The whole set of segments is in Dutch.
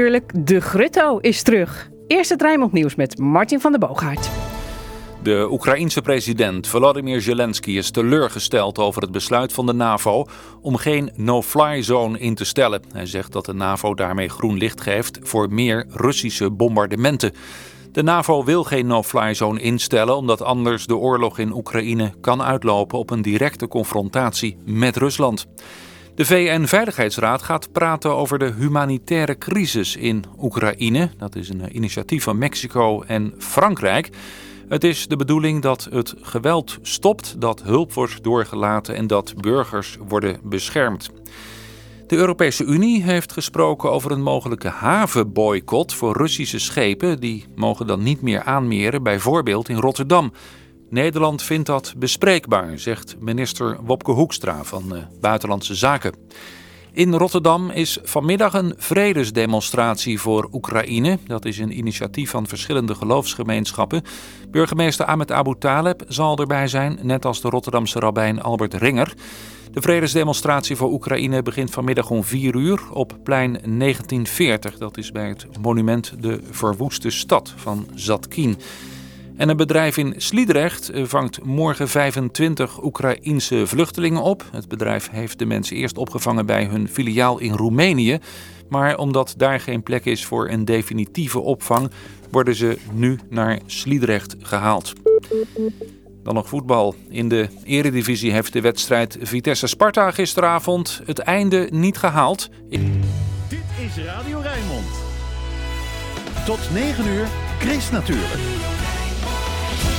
Natuurlijk, de Grutto is terug. Eerste Rijnmond Nieuws met Martin van der Boogaard. De Oekraïense president Volodymyr Zelensky is teleurgesteld over het besluit van de NAVO om geen no-fly zone in te stellen. Hij zegt dat de NAVO daarmee groen licht geeft voor meer Russische bombardementen. De NAVO wil geen no-fly zone instellen omdat anders de oorlog in Oekraïne kan uitlopen op een directe confrontatie met Rusland. De VN-veiligheidsraad gaat praten over de humanitaire crisis in Oekraïne. Dat is een initiatief van Mexico en Frankrijk. Het is de bedoeling dat het geweld stopt, dat hulp wordt doorgelaten en dat burgers worden beschermd. De Europese Unie heeft gesproken over een mogelijke havenboycott voor Russische schepen. Die mogen dan niet meer aanmeren, bijvoorbeeld in Rotterdam. Nederland vindt dat bespreekbaar, zegt minister Wopke Hoekstra van uh, Buitenlandse Zaken. In Rotterdam is vanmiddag een vredesdemonstratie voor Oekraïne. Dat is een initiatief van verschillende geloofsgemeenschappen. Burgemeester Ahmed Abu Taleb zal erbij zijn, net als de Rotterdamse rabbijn Albert Ringer. De vredesdemonstratie voor Oekraïne begint vanmiddag om 4 uur op plein 1940. Dat is bij het monument De Verwoeste Stad van Zatkin. En een bedrijf in Sliedrecht eh, vangt morgen 25 Oekraïense vluchtelingen op. Het bedrijf heeft de mensen eerst opgevangen bij hun filiaal in Roemenië. Maar omdat daar geen plek is voor een definitieve opvang, worden ze nu naar Sliedrecht gehaald. Dan nog voetbal. In de eredivisie heeft de wedstrijd Vitesse-Sparta gisteravond het einde niet gehaald. Dit is Radio Rijnmond. Tot 9 uur, Chris natuurlijk.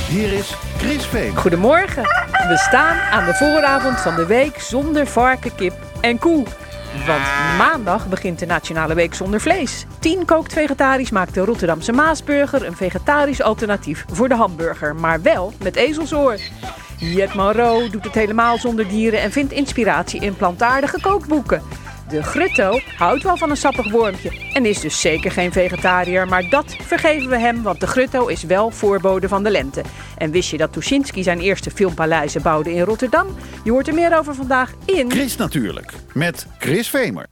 Hier is Chris Veen. Goedemorgen. We staan aan de vooravond van de week zonder varken, kip en koe. Want maandag begint de Nationale Week zonder vlees. Tien kookt vegetarisch maakt de Rotterdamse Maasburger een vegetarisch alternatief voor de hamburger, maar wel met ezelsoor. Jet Monroe doet het helemaal zonder dieren en vindt inspiratie in plantaardige kookboeken. De Grutto houdt wel van een sappig wormpje en is dus zeker geen vegetariër. Maar dat vergeven we hem, want de Grutto is wel voorbode van de lente. En wist je dat Tuschinski zijn eerste filmpaleizen bouwde in Rotterdam? Je hoort er meer over vandaag in... Chris natuurlijk, met Chris Vemer.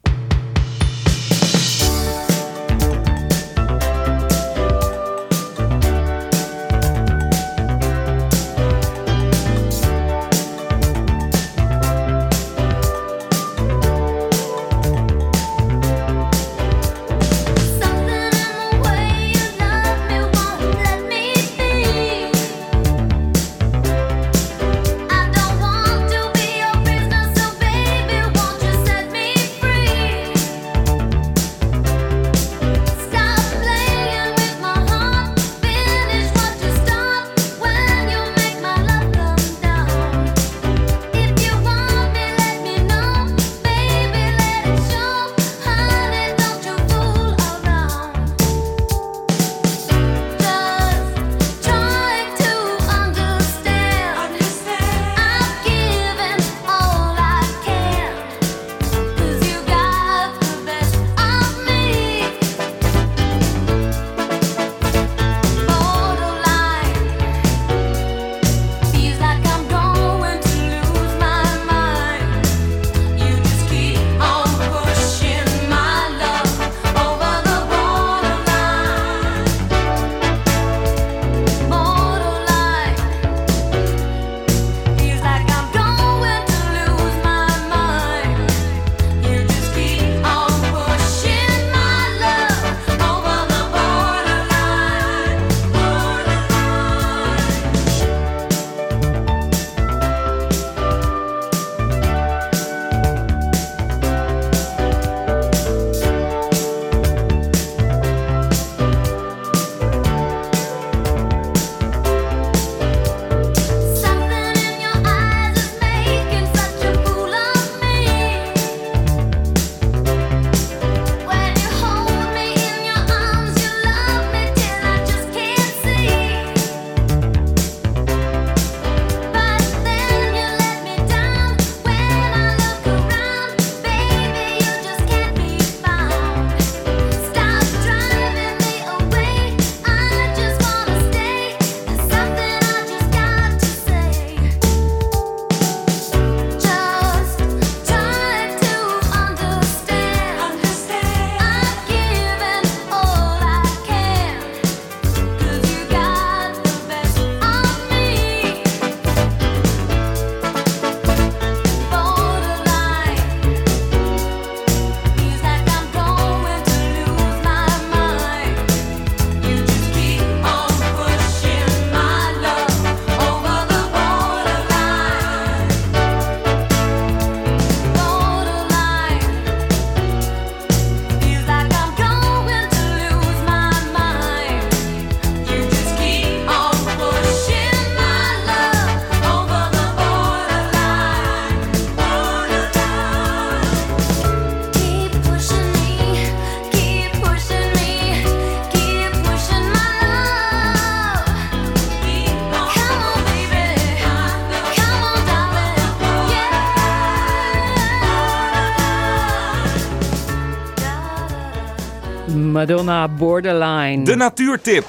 Borderline. De natuurtip.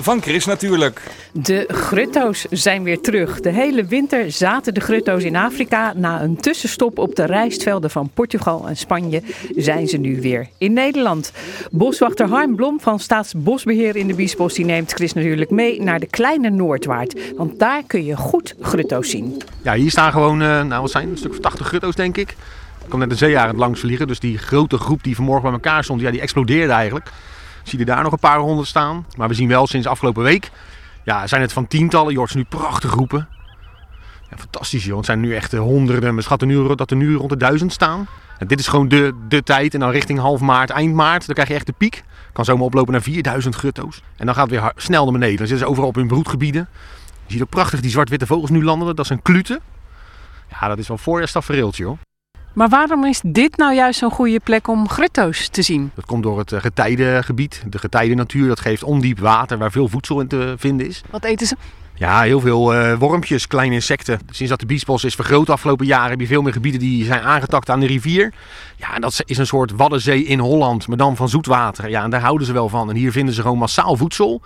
Van Chris natuurlijk. De grutto's zijn weer terug. De hele winter zaten de grutto's in Afrika. Na een tussenstop op de rijstvelden van Portugal en Spanje zijn ze nu weer in Nederland. Boswachter Harm Blom van Staatsbosbeheer in de Biesbos die neemt Chris natuurlijk mee naar de kleine Noordwaard. Want daar kun je goed grutto's zien. Ja, hier staan gewoon, uh, nou wat zijn een stuk of 80 grutto's denk ik. Er komt net een zeearend langs vliegen, dus die grote groep die vanmorgen bij elkaar stond, ja, die explodeerde eigenlijk. Zie je daar nog een paar honderd staan. Maar we zien wel sinds afgelopen week, ja, zijn het van tientallen. Je nu prachtig roepen. Ja, fantastisch joh. Het zijn nu echt honderden. We schatten nu dat er nu rond de duizend staan. En dit is gewoon de, de tijd. En dan richting half maart, eind maart, dan krijg je echt de piek. Kan zomaar oplopen naar 4000 gutto's. En dan gaat het weer snel naar beneden. Dan zitten ze overal op hun broedgebieden. Je ziet ook prachtig die zwart-witte vogels nu landen. Dat zijn kluten. Ja, dat is wel voorjaarstafereeltje hoor. Maar waarom is dit nou juist zo'n goede plek om grutto's te zien? Dat komt door het eh, getijdengebied. De getijdennatuur, dat geeft ondiep water waar veel voedsel in te vinden is. Wat eten ze? Ja, heel veel uh, wormpjes, kleine insecten. Sinds dat de biesbos is vergroot de afgelopen jaren heb je veel meer gebieden die zijn aangetakt aan de rivier. Ja, en dat is een soort Waddenzee in Holland, maar dan van zoetwater. Ja, en daar houden ze wel van. En hier vinden ze gewoon massaal voedsel.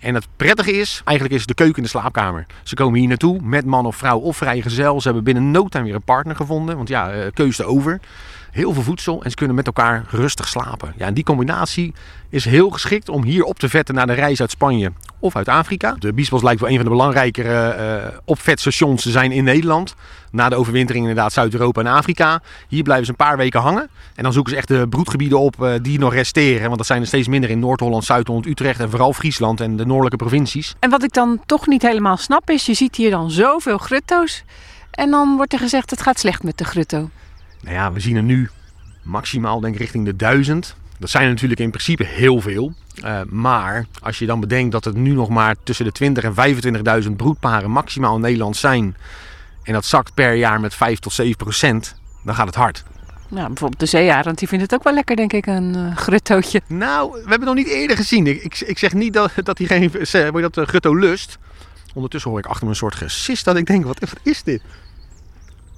En het prettige is, eigenlijk is de keuken in de slaapkamer. Ze komen hier naartoe met man of vrouw of vrijgezel. Ze hebben binnen no time weer een partner gevonden. Want ja, uh, keuze over. Heel veel voedsel en ze kunnen met elkaar rustig slapen. Ja, en die combinatie is heel geschikt om hier op te vetten naar de reis uit Spanje of uit Afrika. De Biesbos lijkt wel een van de belangrijkere uh, opvetstations te zijn in Nederland. Na de overwintering inderdaad Zuid-Europa en Afrika. Hier blijven ze een paar weken hangen. En dan zoeken ze echt de broedgebieden op uh, die nog resteren. Want dat zijn er steeds minder in Noord-Holland, Zuid-Holland, Utrecht en vooral Friesland en de noordelijke provincies. En wat ik dan toch niet helemaal snap is, je ziet hier dan zoveel grutto's. En dan wordt er gezegd het gaat slecht met de grutto. Nou ja, we zien er nu maximaal denk ik richting de duizend. Dat zijn er natuurlijk in principe heel veel. Uh, maar als je dan bedenkt dat er nu nog maar tussen de 20 en 25.000 broedparen maximaal in Nederland zijn. En dat zakt per jaar met 5 tot 7 procent. Dan gaat het hard. Nou, bijvoorbeeld de zeearend, die vindt het ook wel lekker, denk ik, een uh, gruttootje. Nou, we hebben het nog niet eerder gezien. Ik, ik, ik zeg niet dat, dat hij geen dat, uh, grutto lust. Ondertussen hoor ik achter me een soort gesis dat ik denk, wat, wat is dit?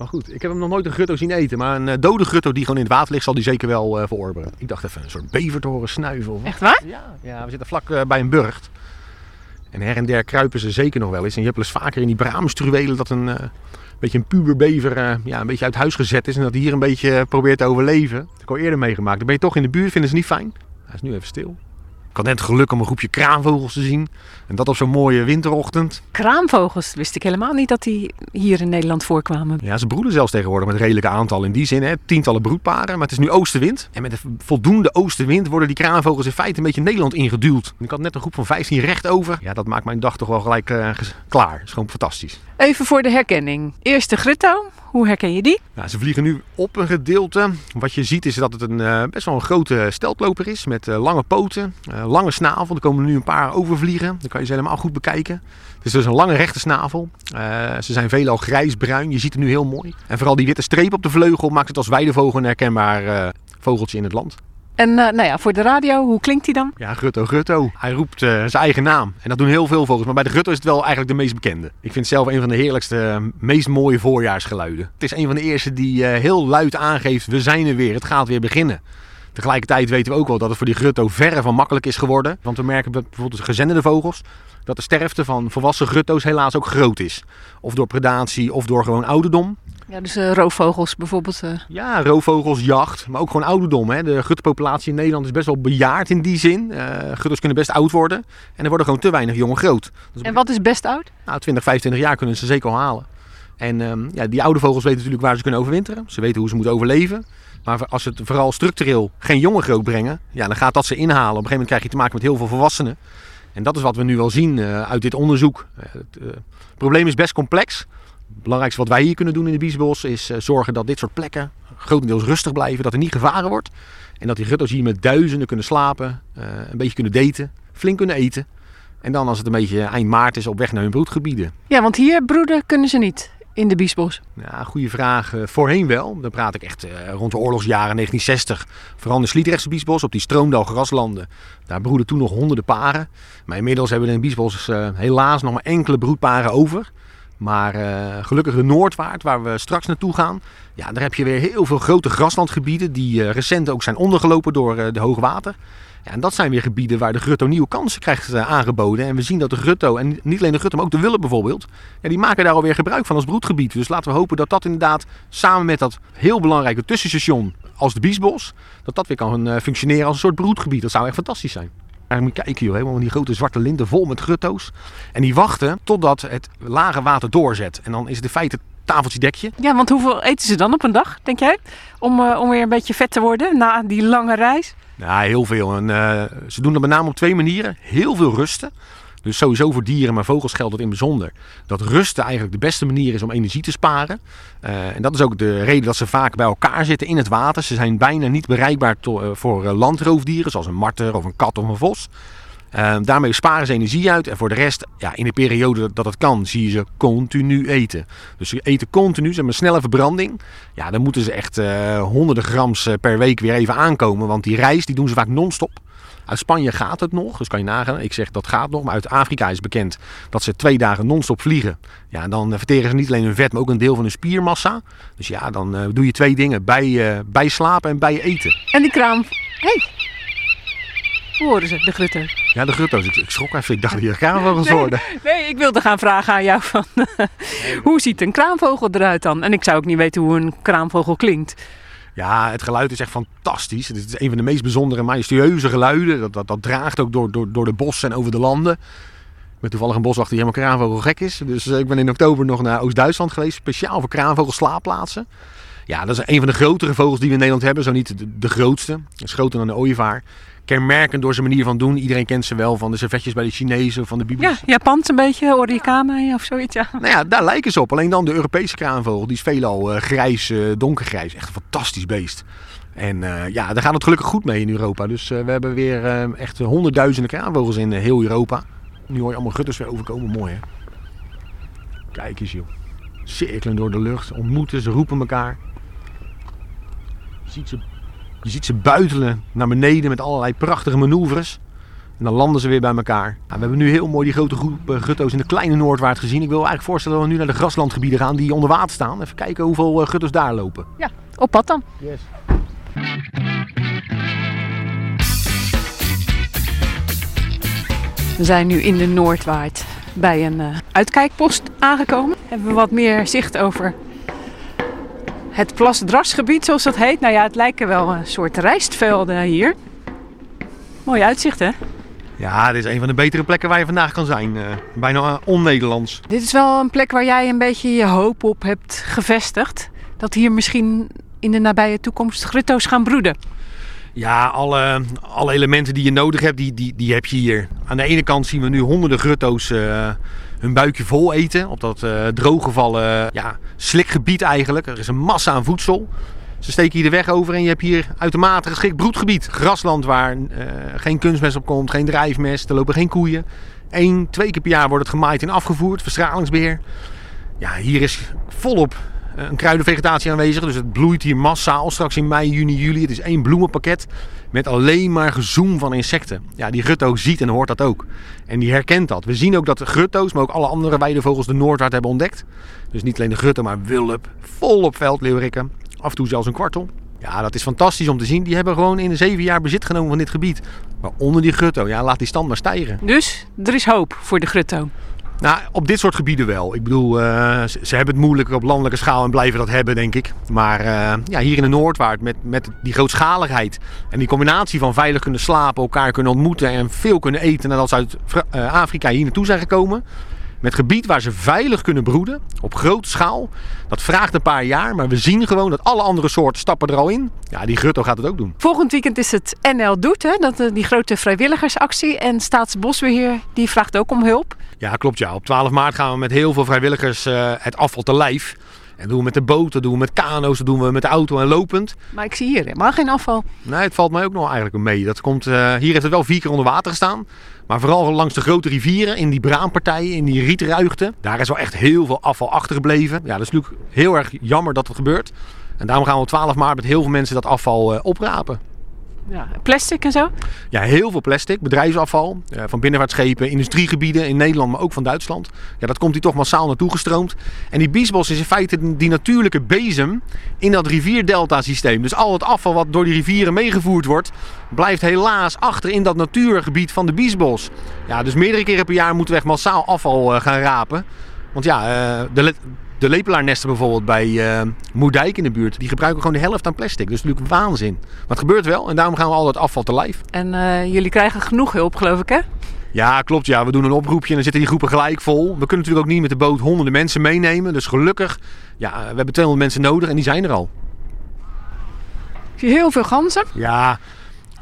Maar goed, ik heb hem nog nooit een gutto zien eten. Maar een uh, dode gutto die gewoon in het water ligt, zal die zeker wel uh, verorberen. Ik dacht even een soort bever te horen snuiven. Of Echt waar? Ja, ja we zitten vlak uh, bij een burcht. En her en der kruipen ze zeker nog wel eens. En je hebt wel eens vaker in die braamstruwelen dat een beetje een puberbever ja, een beetje uit huis gezet is. En dat hij hier een beetje probeert te overleven. Dat heb ik al eerder meegemaakt. Dan ben je toch in de buurt, vinden ze niet fijn. Hij is nu even stil. Ik had net geluk om een groepje kraanvogels te zien. En dat op zo'n mooie winterochtend. Kraanvogels? Wist ik helemaal niet dat die hier in Nederland voorkwamen. Ja, ze broeden zelfs tegenwoordig met redelijke aantallen. In die zin, hè, tientallen broedparen. Maar het is nu oostenwind. En met een voldoende oostenwind worden die kraanvogels in feite een beetje Nederland ingeduwd. Ik had net een groep van 15 recht over. Ja, dat maakt mijn dag toch wel gelijk uh, klaar. Dat is gewoon fantastisch. Even voor de herkenning. Eerste grutto. Hoe herken je die? Ja, ze vliegen nu op een gedeelte. Wat je ziet is dat het een, uh, best wel een grote steltloper is. Met uh, lange poten, uh, lange snavel. Er komen nu een paar overvliegen. Dan kan je ze helemaal goed bekijken. Het is dus een lange rechte snavel. ze zijn veelal grijsbruin. Je ziet het nu heel mooi. En vooral die witte streep op de vleugel maakt het als weidevogel een herkenbaar vogeltje in het land. En uh, nou ja, voor de radio, hoe klinkt hij dan? Ja, Gutto Gutto. Hij roept uh, zijn eigen naam. En dat doen heel veel vogels. Maar bij de Gutto is het wel eigenlijk de meest bekende. Ik vind het zelf een van de heerlijkste, meest mooie voorjaarsgeluiden. Het is een van de eerste die heel luid aangeeft, we zijn er weer, het gaat weer beginnen. Tegelijkertijd weten we ook wel dat het voor die Gutto verre van makkelijk is geworden. Want we merken bijvoorbeeld de gezenderde vogels dat de sterfte van volwassen Gutto's helaas ook groot is. Of door predatie of door gewoon ouderdom. Ja, dus uh, roofvogels bijvoorbeeld. Uh... Ja, roofvogels, jacht, maar ook gewoon ouderdom. Hè. De guttenpopulatie in Nederland is best wel bejaard in die zin. Uh, gutters kunnen best oud worden. En er worden gewoon te weinig jongen groot. Dus en wat is best oud? Nou, 20, 25 jaar kunnen ze zeker al halen. En um, ja, die oude vogels weten natuurlijk waar ze kunnen overwinteren. Ze weten hoe ze moeten overleven. Maar als ze het vooral structureel geen jongen groot brengen, ja, dan gaat dat ze inhalen. Op een gegeven moment krijg je te maken met heel veel volwassenen. En dat is wat we nu wel zien uit dit onderzoek. het probleem is best complex. Het belangrijkste wat wij hier kunnen doen in de Biesbos is uh, zorgen dat dit soort plekken grotendeels rustig blijven, dat er niet gevaren wordt. En dat die gutto's hier met duizenden kunnen slapen, uh, een beetje kunnen daten, flink kunnen eten. En dan als het een beetje eind maart is op weg naar hun broedgebieden. Ja, want hier broeden kunnen ze niet in de Biesbos? Ja, goede vraag. Uh, voorheen wel. Dan praat ik echt rond de oorlogsjaren 1960. Vooral in de Sliedrechtse Biesbos, op die Stroomdal graslanden. Daar broeden toen nog honderden paren. Maar inmiddels hebben we in de Biesbos helaas nog maar enkele broedparen over. Maar uh, gelukkig de Noordwaard, waar we straks naartoe gaan, ja, daar heb je weer heel veel grote graslandgebieden die uh, recent ook zijn ondergelopen door uh, de hoogwater. Ja, en dat zijn weer gebieden waar de grutto nieuwe kansen krijgt eh, aangeboden. En we zien dat de grutto, en niet alleen de grutto, maar ook de willen bijvoorbeeld, ja, die maken daar alweer gebruik van als broedgebied. Dus laten we hopen dat dat inderdaad samen met dat heel belangrijke tussenstation als de Biesbos, dat dat weer kan functioneren als een soort broedgebied. Dat zou echt fantastisch zijn. En moet je kijken joh, helemaal die grote zwarte linten vol met grutto's. En die wachten totdat het lage water doorzet. En dan is het in feite tafeltje dekje. Ja, want hoeveel eten ze dan op een dag, denk jij? Om, uh, om weer een beetje vet te worden na die lange reis? Ja, heel veel. En, uh, ze doen dat met name op twee manieren. Heel veel rusten. Dus sowieso voor dieren, maar vogels geldt dat in bijzonder. Dat rusten eigenlijk de beste manier is om energie te sparen. Uh, en dat is ook de reden dat ze vaak bij elkaar zitten in het water. Ze zijn bijna niet bereikbaar uh, voor landroofdieren, zoals een marter of een kat of een vos. Uh, daarmee sparen ze energie uit. En voor de rest, ja, in de periode dat het kan, zie je ze continu eten. Dus ze eten continu, ze hebben een snelle verbranding. Ja, dan moeten ze echt honderden grams per week weer even aankomen. Want die reis die doen ze vaak non-stop. Uit Spanje gaat het nog, dus kan je nagaan. Ik zeg dat gaat nog, maar uit Afrika is bekend dat ze twee dagen non-stop vliegen. Ja, dan verteren ze niet alleen hun vet, maar ook een deel van hun spiermassa. Dus ja, dan uh, doe je twee dingen: bij, uh, bij slapen en bij eten. En die kraam. Hey. Hoe horen ze, de grutten? Ja, de grutto's. Ik, schrok even. Ik dacht dat hier kraanvogels nee. Nee, ik wilde gaan vragen aan jou van... hoe ziet een kraanvogel eruit dan? En ik zou ook niet weten hoe een kraanvogel klinkt. Ja, het geluid is echt fantastisch. Het is een van de meest bijzondere, majestueuze geluiden. Dat, dat, dat draagt ook door, door, door de bossen en over de landen. Ik ben toevallig een boswachter die helemaal kraanvogel gek is. Dus ik ben in oktober nog naar Oost-Duitsland geweest. Speciaal voor kraanvogels slaapplaatsen. Ja, dat is een van de grotere vogels die we in Nederland hebben. Zo niet de, de grootste. Dat is groter dan de ooievaar. Kenmerkend door zijn manier van doen. Iedereen kent ze wel van de servetjes bij de Chinezen of van de bibels. Ja, Japans een beetje, origami of zoiets. Ja. Nou ja, daar lijken ze op. Alleen dan de Europese kraanvogel. Die is veelal uh, grijs, uh, donkergrijs. Echt een fantastisch beest. En uh, ja, daar gaat het gelukkig goed mee in Europa. Dus we hebben weer echt honderdduizenden kraanvogels in heel Europa. Nu hoor je allemaal gutters weer overkomen. Mooi hè. Kijk eens joh. Cirkelen door de lucht. Ontmoeten, ze roepen elkaar. Je ziet ze je ziet ze buitelen naar beneden met allerlei prachtige manoeuvres. En dan landen ze weer bij elkaar. Nou, we hebben nu heel mooi die grote groep uh, gutto's in de kleine Noordwaard gezien. Ik wil eigenlijk voorstellen dat we nu naar de graslandgebieden gaan die onder water staan. Even kijken hoeveel uh, gutto's daar lopen. Ja, op pad dan. Yes. We zijn nu in de Noordwaard bij een uh, uitkijkpost aangekomen. Hebben we wat meer zicht over het plasdrasgebied, zoals dat heet. Nou ja, het lijken wel een soort rijstvelden hier. Mooi uitzicht, hè? Ja, dit is een van de betere plekken waar je vandaag kan zijn. Uh, bijna on-Nederlands. Dit is wel een plek waar jij een beetje je hoop op hebt gevestigd. Dat hier misschien in de nabije toekomst grutto's gaan broeden. Ja, alle, alle elementen die je nodig hebt, die, die, die heb je hier. Aan de ene kant zien we nu honderden grutto's uh, hun buikje vol eten. Op dat uh, drooggevallen ja, slikgebied eigenlijk. Er is een massa aan voedsel. Ze steken hier de weg over en je hebt hier uitermate geschikt broedgebied. Grasland waar uh, geen kunstmest op komt, geen drijfmest, er lopen geen koeien. Eén, twee keer per jaar wordt het gemaaid en afgevoerd, verstralingsbeheer. Ja, hier is volop een kruidenvegetatie aanwezig. Dus het bloeit hier massaal straks in mei, juni, juli. Het is één bloemenpakket met alleen maar gezoem van insecten. Ja, die grutto ziet en hoort dat ook. En die herkent dat. We zien ook dat de grutto's, maar ook alle andere weidevogels de Noordwaard hebben ontdekt. Dus niet alleen de grutto, maar wulp, volop veldleeuwrikken. Af en toe zelfs een kwartel. Ja, dat is fantastisch om te zien. Die hebben gewoon in de zeven jaar bezit genomen van dit gebied. Maar onder die grutto, ja, laat die stand maar stijgen. Dus er is hoop voor de grutto. Nou, op dit soort gebieden wel. Ik bedoel, uh, ze, hebben het moeilijker op landelijke schaal en blijven dat hebben, denk ik. Maar uh, ja, hier in de Noordwaard, met, met die grootschaligheid en die combinatie van veilig kunnen slapen, elkaar kunnen ontmoeten en veel kunnen eten nadat ze uit uh, Afrika hier naartoe zijn gekomen. Met gebied waar ze veilig kunnen broeden, op grote schaal. Dat vraagt een paar jaar, maar we zien gewoon dat alle andere soorten stappen er al in. Ja, die Grutto gaat het ook doen. Volgend weekend is het NL Doet, hè? Dat, die grote vrijwilligersactie. En Staatsbosbeheer die vraagt ook om hulp. Ja, klopt ja. Op 12 maart gaan we met heel veel vrijwilligers uh, het afval te lijf. Dat doen we met de boot, dat doen we met kano's, dat doen we met de auto en lopend. Maar ik zie hier helemaal geen afval. Nee, het valt mij ook nog eigenlijk mee. Dat komt, uh, hier heeft het wel vier keer onder water gestaan. Maar vooral langs de grote rivieren, in die braampartijen, in die rietruigten. Daar is wel echt heel veel afval achtergebleven. Ja, dat is natuurlijk heel erg jammer dat het gebeurt. En daarom gaan we op 12 maart met heel veel mensen dat afval uh, oprapen. Ja, plastic en zo? Ja, heel veel plastic, bedrijfsafval. eh, van binnenvaartschepen, industriegebieden in Nederland, maar ook van Duitsland. Ja, dat komt hier toch massaal naartoe gestroomd. En die biesbos is in feite die natuurlijke bezem in dat rivierdelta-systeem. Dus al het afval wat door die rivieren meegevoerd wordt, blijft helaas achter in dat natuurgebied van de biesbos. Ja, dus meerdere keren per jaar moeten we echt massaal afval eh, gaan rapen. Want ja, eh, de, de lepelaarnesten bijvoorbeeld bij eh Moerdijk in de buurt, die gebruiken gewoon de helft aan plastic. Dus natuurlijk waanzin. Maar het gebeurt wel en daarom gaan we al dat afval te lijf. En eh, jullie krijgen genoeg hulp, geloof ik, hè? Ja, klopt. Ja. We doen een oproepje en dan zitten die groepen gelijk vol. We kunnen natuurlijk ook niet met de boot honderden mensen meenemen. Dus gelukkig, ja, we hebben 200 mensen nodig en die zijn er al. Zie heel veel ganzen. Ja,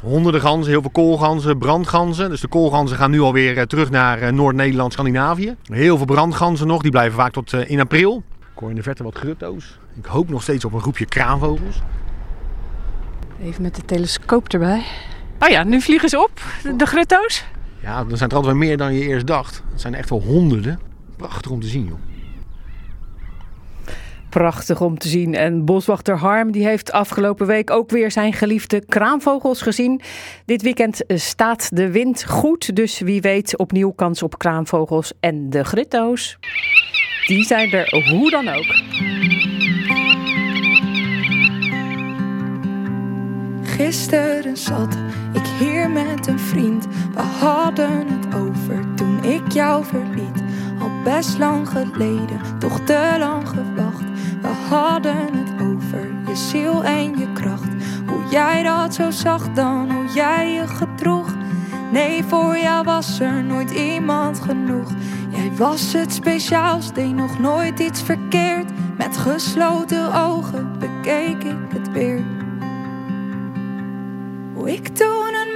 honderden ganzen, heel veel koolganzen, brandganzen. Dus de koolganzen gaan nu alweer eh, terug naar Noord-Nederland, Scandinavië. Heel veel brandganzen nog, die blijven vaak tot in april. Ik hoor in de verte wat grutto's. Ik hoop nog steeds op een groepje kraanvogels. Even met de telescoop erbij. Oh ja, nu vliegen ze op, de, de grutto's. Ja, dan zijn er altijd wel meer dan je eerst dacht. Het zijn er echt wel honderden. Prachtig om te zien, joh. Prachtig om te zien. En boswachter Harm die heeft afgelopen week ook weer zijn geliefde kraanvogels gezien. Dit weekend staat de wind goed, dus wie weet opnieuw kans op kraanvogels en de gritto's. Die zijn er hoe dan ook. Gisteren zat ik hier met een vriend. We hadden het over toen ik jou verliet. Al best lang geleden, toch te lang gewacht. We hadden het over je ziel en je kracht. Hoe jij dat zo zag dan, hoe jij je gedroeg. Nee, voor jou was er nooit iemand genoeg. Jij was het speciaals, deed nog nooit iets verkeerd. Met gesloten ogen bekeek ik het weer. Hoe ik toen een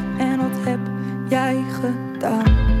Jij gedaan.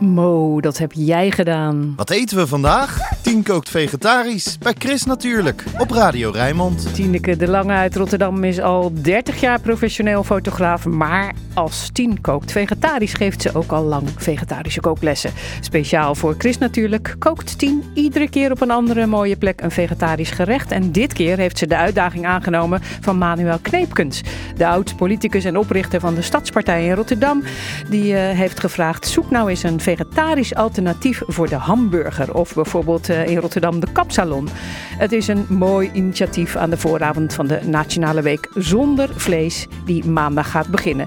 Mo, dat heb jij gedaan. Wat eten we vandaag? Tien kookt vegetarisch bij Chris natuurlijk op Radio Rijnmond. Tineke de Lange uit Rotterdam is al 30 jaar professioneel fotograaf. Maar als Tien kookt vegetarisch geeft ze ook al lang vegetarische kooklessen. Speciaal voor Chris natuurlijk kookt Tien iedere keer op een andere mooie plek een vegetarisch gerecht. En dit keer heeft ze de uitdaging aangenomen van Manuel Kneepkens. De oud-politicus en oprichter van de Stadspartij in Rotterdam. Die eh, heeft gevraagd, zoek nou eens een vegetarisch alternatief voor de hamburger. Of bijvoorbeeld eh, in Rotterdam de kapsalon. Het is een mooi initiatief aan de vooravond van de Nationale Week zonder vlees die maandag gaat beginnen.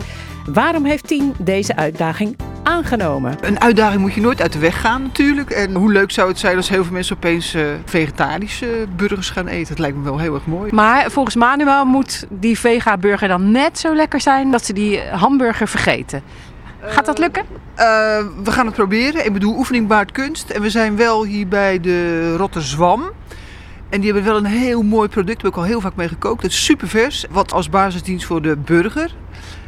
Waarom heeft Tien deze uitdaging aangenomen? Een uitdaging moet je nooit uit de weg gaan natuurlijk. En hoe leuk zou het zijn als heel veel mensen opeens eh, vegetarische burgers gaan eten. Dat lijkt me wel heel erg mooi. Maar volgens Manuel moet die vega-burger dan net zo lekker zijn dat ze die hamburger vergeten. Gaat dat lukken? Uh, we gaan het proberen. Ik bedoel, oefening baart kunst. En we zijn wel hier bij de Rotterdam. En die hebben wel een heel mooi product. Daar heb ik al heel vaak mee gekookt. Het is super vers. Wat als basisdienst voor de burger.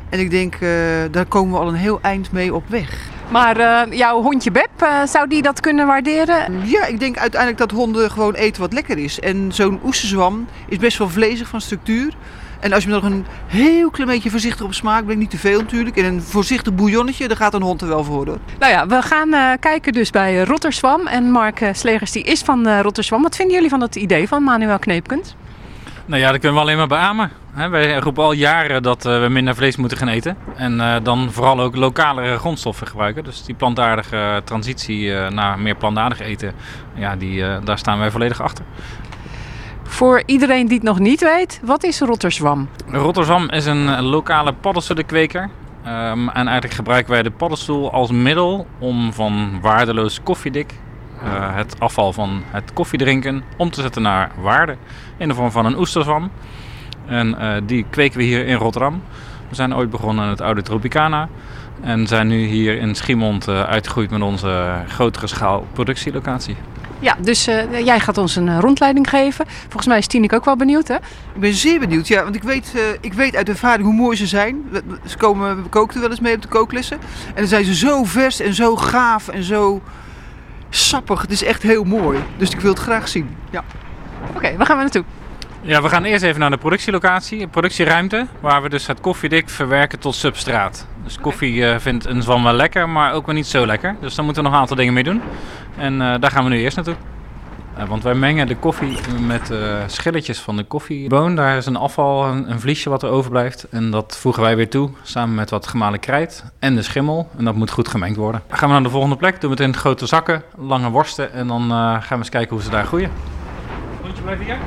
En ik denk, uh, daar komen we al een heel eind mee op weg. Maar uh, jouw hondje Beb, uh, zou die dat kunnen waarderen? Ja, ik denk uiteindelijk dat honden gewoon eten wat lekker is. En zo'n oesterzwam is best wel vlezig van structuur. En als je nog een heel klein beetje voorzichtig op smaak brengt, niet te veel natuurlijk, en een voorzichtig bouillonnetje, dan gaat een hond er wel voor hoor. Nou ja, we gaan uh, kijken dus bij Rotterswam. En Mark Slegers die is van uh, Rotterswam. Wat vinden jullie van het idee van Manuel Kneepkens? Nou ja, dat kunnen we alleen maar beamen. He, wij roepen al jaren dat uh, we minder vlees moeten gaan eten. En uh, dan vooral ook lokalere grondstoffen gebruiken. Dus die plantaardige transitie uh, naar meer plantaardig eten, ja, die, daar staan wij volledig achter. Voor iedereen die het nog niet weet, wat is Rotterswam? Rotterswam is een lokale paddenstoelenkweker. Um, en eigenlijk gebruiken wij de paddenstoel als middel om van waardeloos koffiedik, uh, het afval van het koffiedrinken, om te zetten naar waarde in de vorm van een oesterzwam. En uh, die kweken we hier in Rotterdam. We zijn ooit begonnen in het oude Tropicana. En zijn nu hier in Schiemond uh, uitgegroeid met onze grotere schaal productielocatie. Ja, dus uh, jij gaat ons een rondleiding geven. Volgens mij is Tineke ook wel benieuwd, hè? Ik ben zeer benieuwd, ja. Want ik weet, uh, ik weet uit ervaring hoe mooi ze zijn. Ze komen, we kookten wel eens mee op de kooklessen. En dan zijn ze zo vers en zo gaaf en zo sappig. Het is echt heel mooi. Dus ik wil het graag zien. Ja. Oké, okay, waar gaan we naartoe? Ja, we gaan eerst even naar de productielocatie, productieruimte, waar we dus het koffiedik verwerken tot substraat. Dus koffie uh, vindt een zwan wel lekker, maar ook wel niet zo lekker. Dus daar moeten we nog een aantal dingen mee doen. En uh, daar gaan we nu eerst naartoe. Uh, want wij mengen de koffie met schilletjes van de koffieboon. Daar is een afval, een, een, vliesje wat er overblijft. En dat voegen wij weer toe, samen met wat gemalen krijt en de schimmel. En dat moet goed gemengd worden. Dan gaan we naar de volgende plek, doen we het in grote zakken, lange worsten. En dan gaan we eens kijken hoe ze daar groeien. Rondje blijven hier.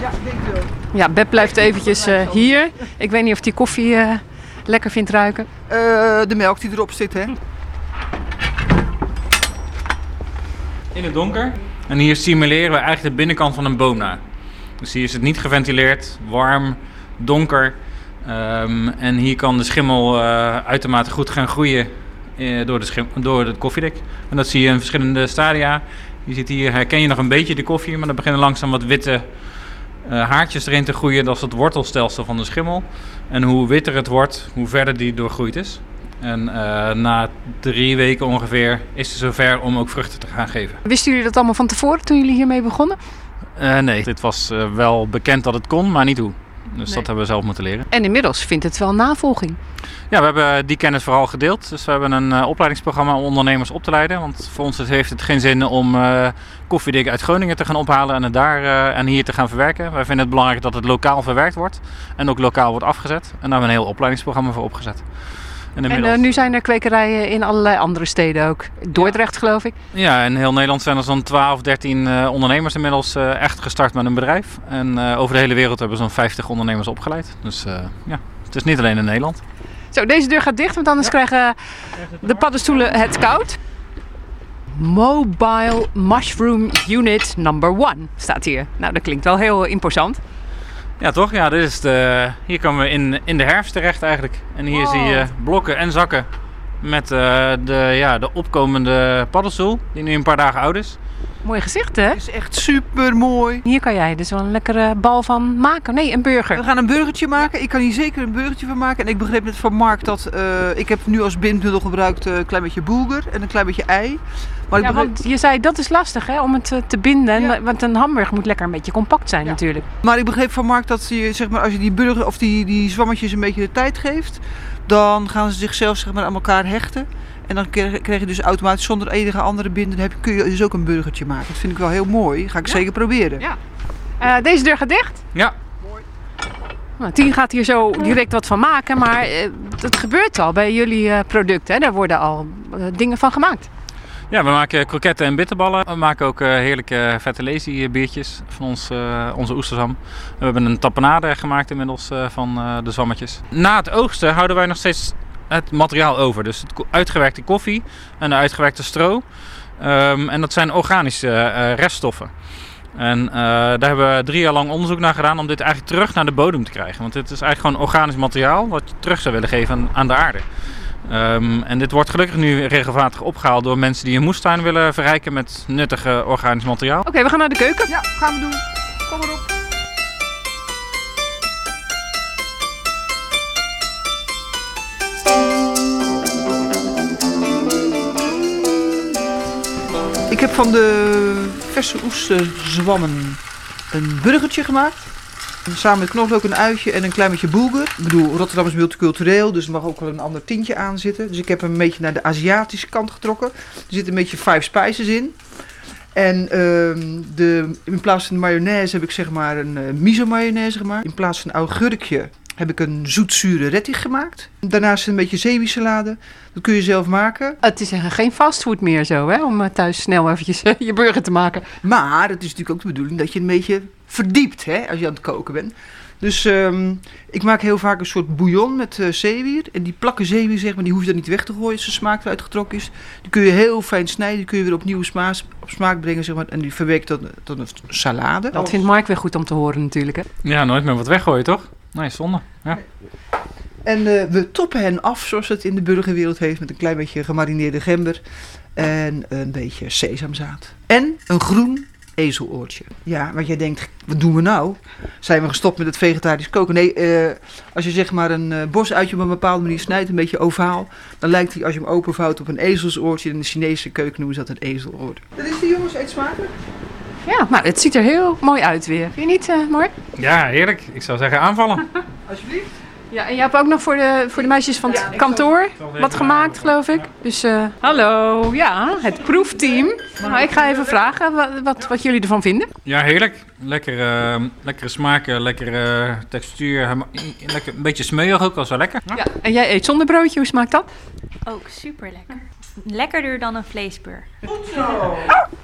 Ja, denk wel. Ja, Beb blijft eventjes uh, hier. Ik weet niet of die koffie uh, lekker vindt ruiken. Uh, de melk die erop zit, hè? In het donker. En hier simuleren we eigenlijk de binnenkant van een boom na. Dus hier is het niet geventileerd, warm, donker. Um, en hier kan de schimmel uitermate goed gaan groeien door, de schim- door het koffiedek. En dat zie je in verschillende stadia. Je ziet hier, herken je nog een beetje de koffie, maar dan beginnen langzaam wat witte haartjes erin te groeien. Dat is het wortelstelsel van de schimmel. En hoe witter het wordt, hoe verder die doorgroeid is. En uh, na drie weken ongeveer is het zover om ook vruchten te gaan geven. Wisten jullie dat allemaal van tevoren toen jullie hiermee begonnen? Uh, nee, dit was wel bekend dat het kon, maar niet hoe. Dus nee. dat hebben we zelf moeten leren. En inmiddels vindt het wel navolging. Ja, we hebben die kennis vooral gedeeld. Dus we hebben een uh, opleidingsprogramma om ondernemers op te leiden. Want voor ons heeft het geen zin om uh, koffiedik uit Groningen te gaan ophalen en het daar uh, en hier te gaan verwerken. Wij vinden het belangrijk dat het lokaal verwerkt wordt en ook lokaal wordt afgezet. En daar hebben we een heel opleidingsprogramma voor opgezet. En, inmiddels... en nu zijn er kwekerijen in allerlei andere steden ook. Dordrecht ja. geloof ik. Ja, in heel Nederland zijn er zo'n 12, 13 ondernemers inmiddels echt gestart met een bedrijf. En over de hele wereld hebben we zo'n 50 ondernemers opgeleid. Dus ja, het is niet alleen in Nederland. Zo, deze deur gaat dicht, want anders ja. krijgen de paddenstoelen het koud. Mobile Mushroom Unit number 1 staat hier. Nou, dat klinkt wel heel imposant. Ja, toch? Ja, dit is de, hier komen we in, in de herfst terecht eigenlijk. En hier wow. zie je blokken en zakken met uh, de, ja, de opkomende paddenstoel, die nu een paar dagen oud is. Mooi gezicht, hè? Het is echt super mooi. Hier kan jij dus wel een lekkere bal van maken. Nee, een burger. We gaan een burgertje maken. Ik kan hier zeker een burgertje van maken. En ik begreep net van Mark dat eh, ik heb nu als bindmiddel gebruikt eh, een klein beetje boelger en een klein beetje ei. Maar ik Ja, begreep, want je zei dat is lastig hè, om het eh, te binden. Ja. Want een hamburger moet lekker een beetje compact zijn natuurlijk. maar ik begreep van Mark dat je, zeg maar, als je die burger of die, die zwammetjes een beetje de tijd geeft, dan gaan ze zichzelf zeg maar, aan elkaar hechten. En dan krijg je dus automatisch zonder enige andere binden, dan heb je, kun je dus ook een burgertje maken. Dat vind ik wel heel mooi. Ga ik zeker proberen. Ja. Eh, deze deur gaat dicht. Ja, Nou, Tien gaat hier zo direct wat van maken, maar eh, het gebeurt al bij jullie eh, producten. Hè? Daar worden al dingen van gemaakt. Ja, we maken kroketten en bitterballen. We maken ook eh, heerlijke vette lazy biertjes van ons, eh, onze oesterzwam. We hebben een tapenade gemaakt inmiddels eh, van de zwammetjes. Na het oogsten houden wij nog steeds het materiaal over. Dus het uitgewerkte koffie en de uitgewerkte stro. Ehm, en dat zijn organische reststoffen. En daar hebben we drie jaar lang onderzoek naar gedaan om dit eigenlijk terug naar de bodem te krijgen. Want dit is eigenlijk gewoon organisch materiaal wat je terug zou willen geven aan de aarde. Ehm, en dit wordt gelukkig nu regelmatig opgehaald door mensen die een moestuin willen verrijken met nuttige organisch materiaal. Oké, we gaan naar de keuken. Ja, gaan we doen. Kom maar op. Ik heb van de verse oesterzwammen een burgertje gemaakt. Samen met knoflook, een uitje en een klein beetje boelger. Ik bedoel, Rotterdam is multicultureel, dus er mag ook wel een ander tintje aan zitten. Dus ik heb hem een beetje naar de Aziatische kant getrokken. Er zitten een beetje five spices in. En ehm, de, in plaats van mayonaise heb ik zeg maar een eh, miso mayonaise gemaakt. In plaats van augurkje heb ik een zoetzure rettich gemaakt. Daarnaast een beetje zeewiersalade. Dat kun je zelf maken. Het is geen fastfood meer zo, hè? Om eh, thuis snel eventjes eh, je burger te maken. Maar het is natuurlijk ook de bedoeling dat je een beetje verdiept hè, als je aan het koken bent. Dus ehm, ik maak heel vaak een soort bouillon met eh, zeewier. En die plakken zeewier, zeg maar, die hoef je dan niet weg te gooien als de smaak eruit getrokken is. Die kun je heel fijn snijden, die kun je weer opnieuw smaak, op smaak brengen, zeg maar. En die verwerkt tot, tot een salade. Dat vindt Mark weer goed om te horen natuurlijk, hè? Ja, nooit meer wat weggooien toch? Nee, zonde. Ja. En eh, we toppen hen af, zoals het in de burgerwereld heeft, met een klein beetje gemarineerde gember en een beetje sesamzaad. En een groen ezeloortje. Ja, want jij denkt, wat doen we nou? Zijn we gestopt met het vegetarisch koken? Nee, eh, als je zeg maar een eh, bosuitje op een bepaalde manier snijdt, een beetje ovaal, dan lijkt hij als je hem openvouwt op een ezelsoortje. In de Chinese keuken noemen ze dat een ezeloor. Dat is de jongens, eet smakelijk. Ja, nou, het ziet er heel mooi uit weer. Vind je niet, eh, Mark? ja, heerlijk. Ik zou zeggen aanvallen. Alsjeblieft. Ja, en jij hebt ook nog voor de, voor de meisjes van het Ja, kantoor wat gemaakt, geloof ik. Dus eh, hallo, ja, het proefteam. Nou, ik ga even vragen wat, wat, wat jullie ervan vinden. Ja, heerlijk. Lekker, eh, lekkere smaken, lekkere textuur. Lekker, een beetje smeuig ook, was wel lekker. Ja, en jij eet zonder broodje, hoe smaakt dat? Ook super lekker. Lekkerder dan een vleesburger.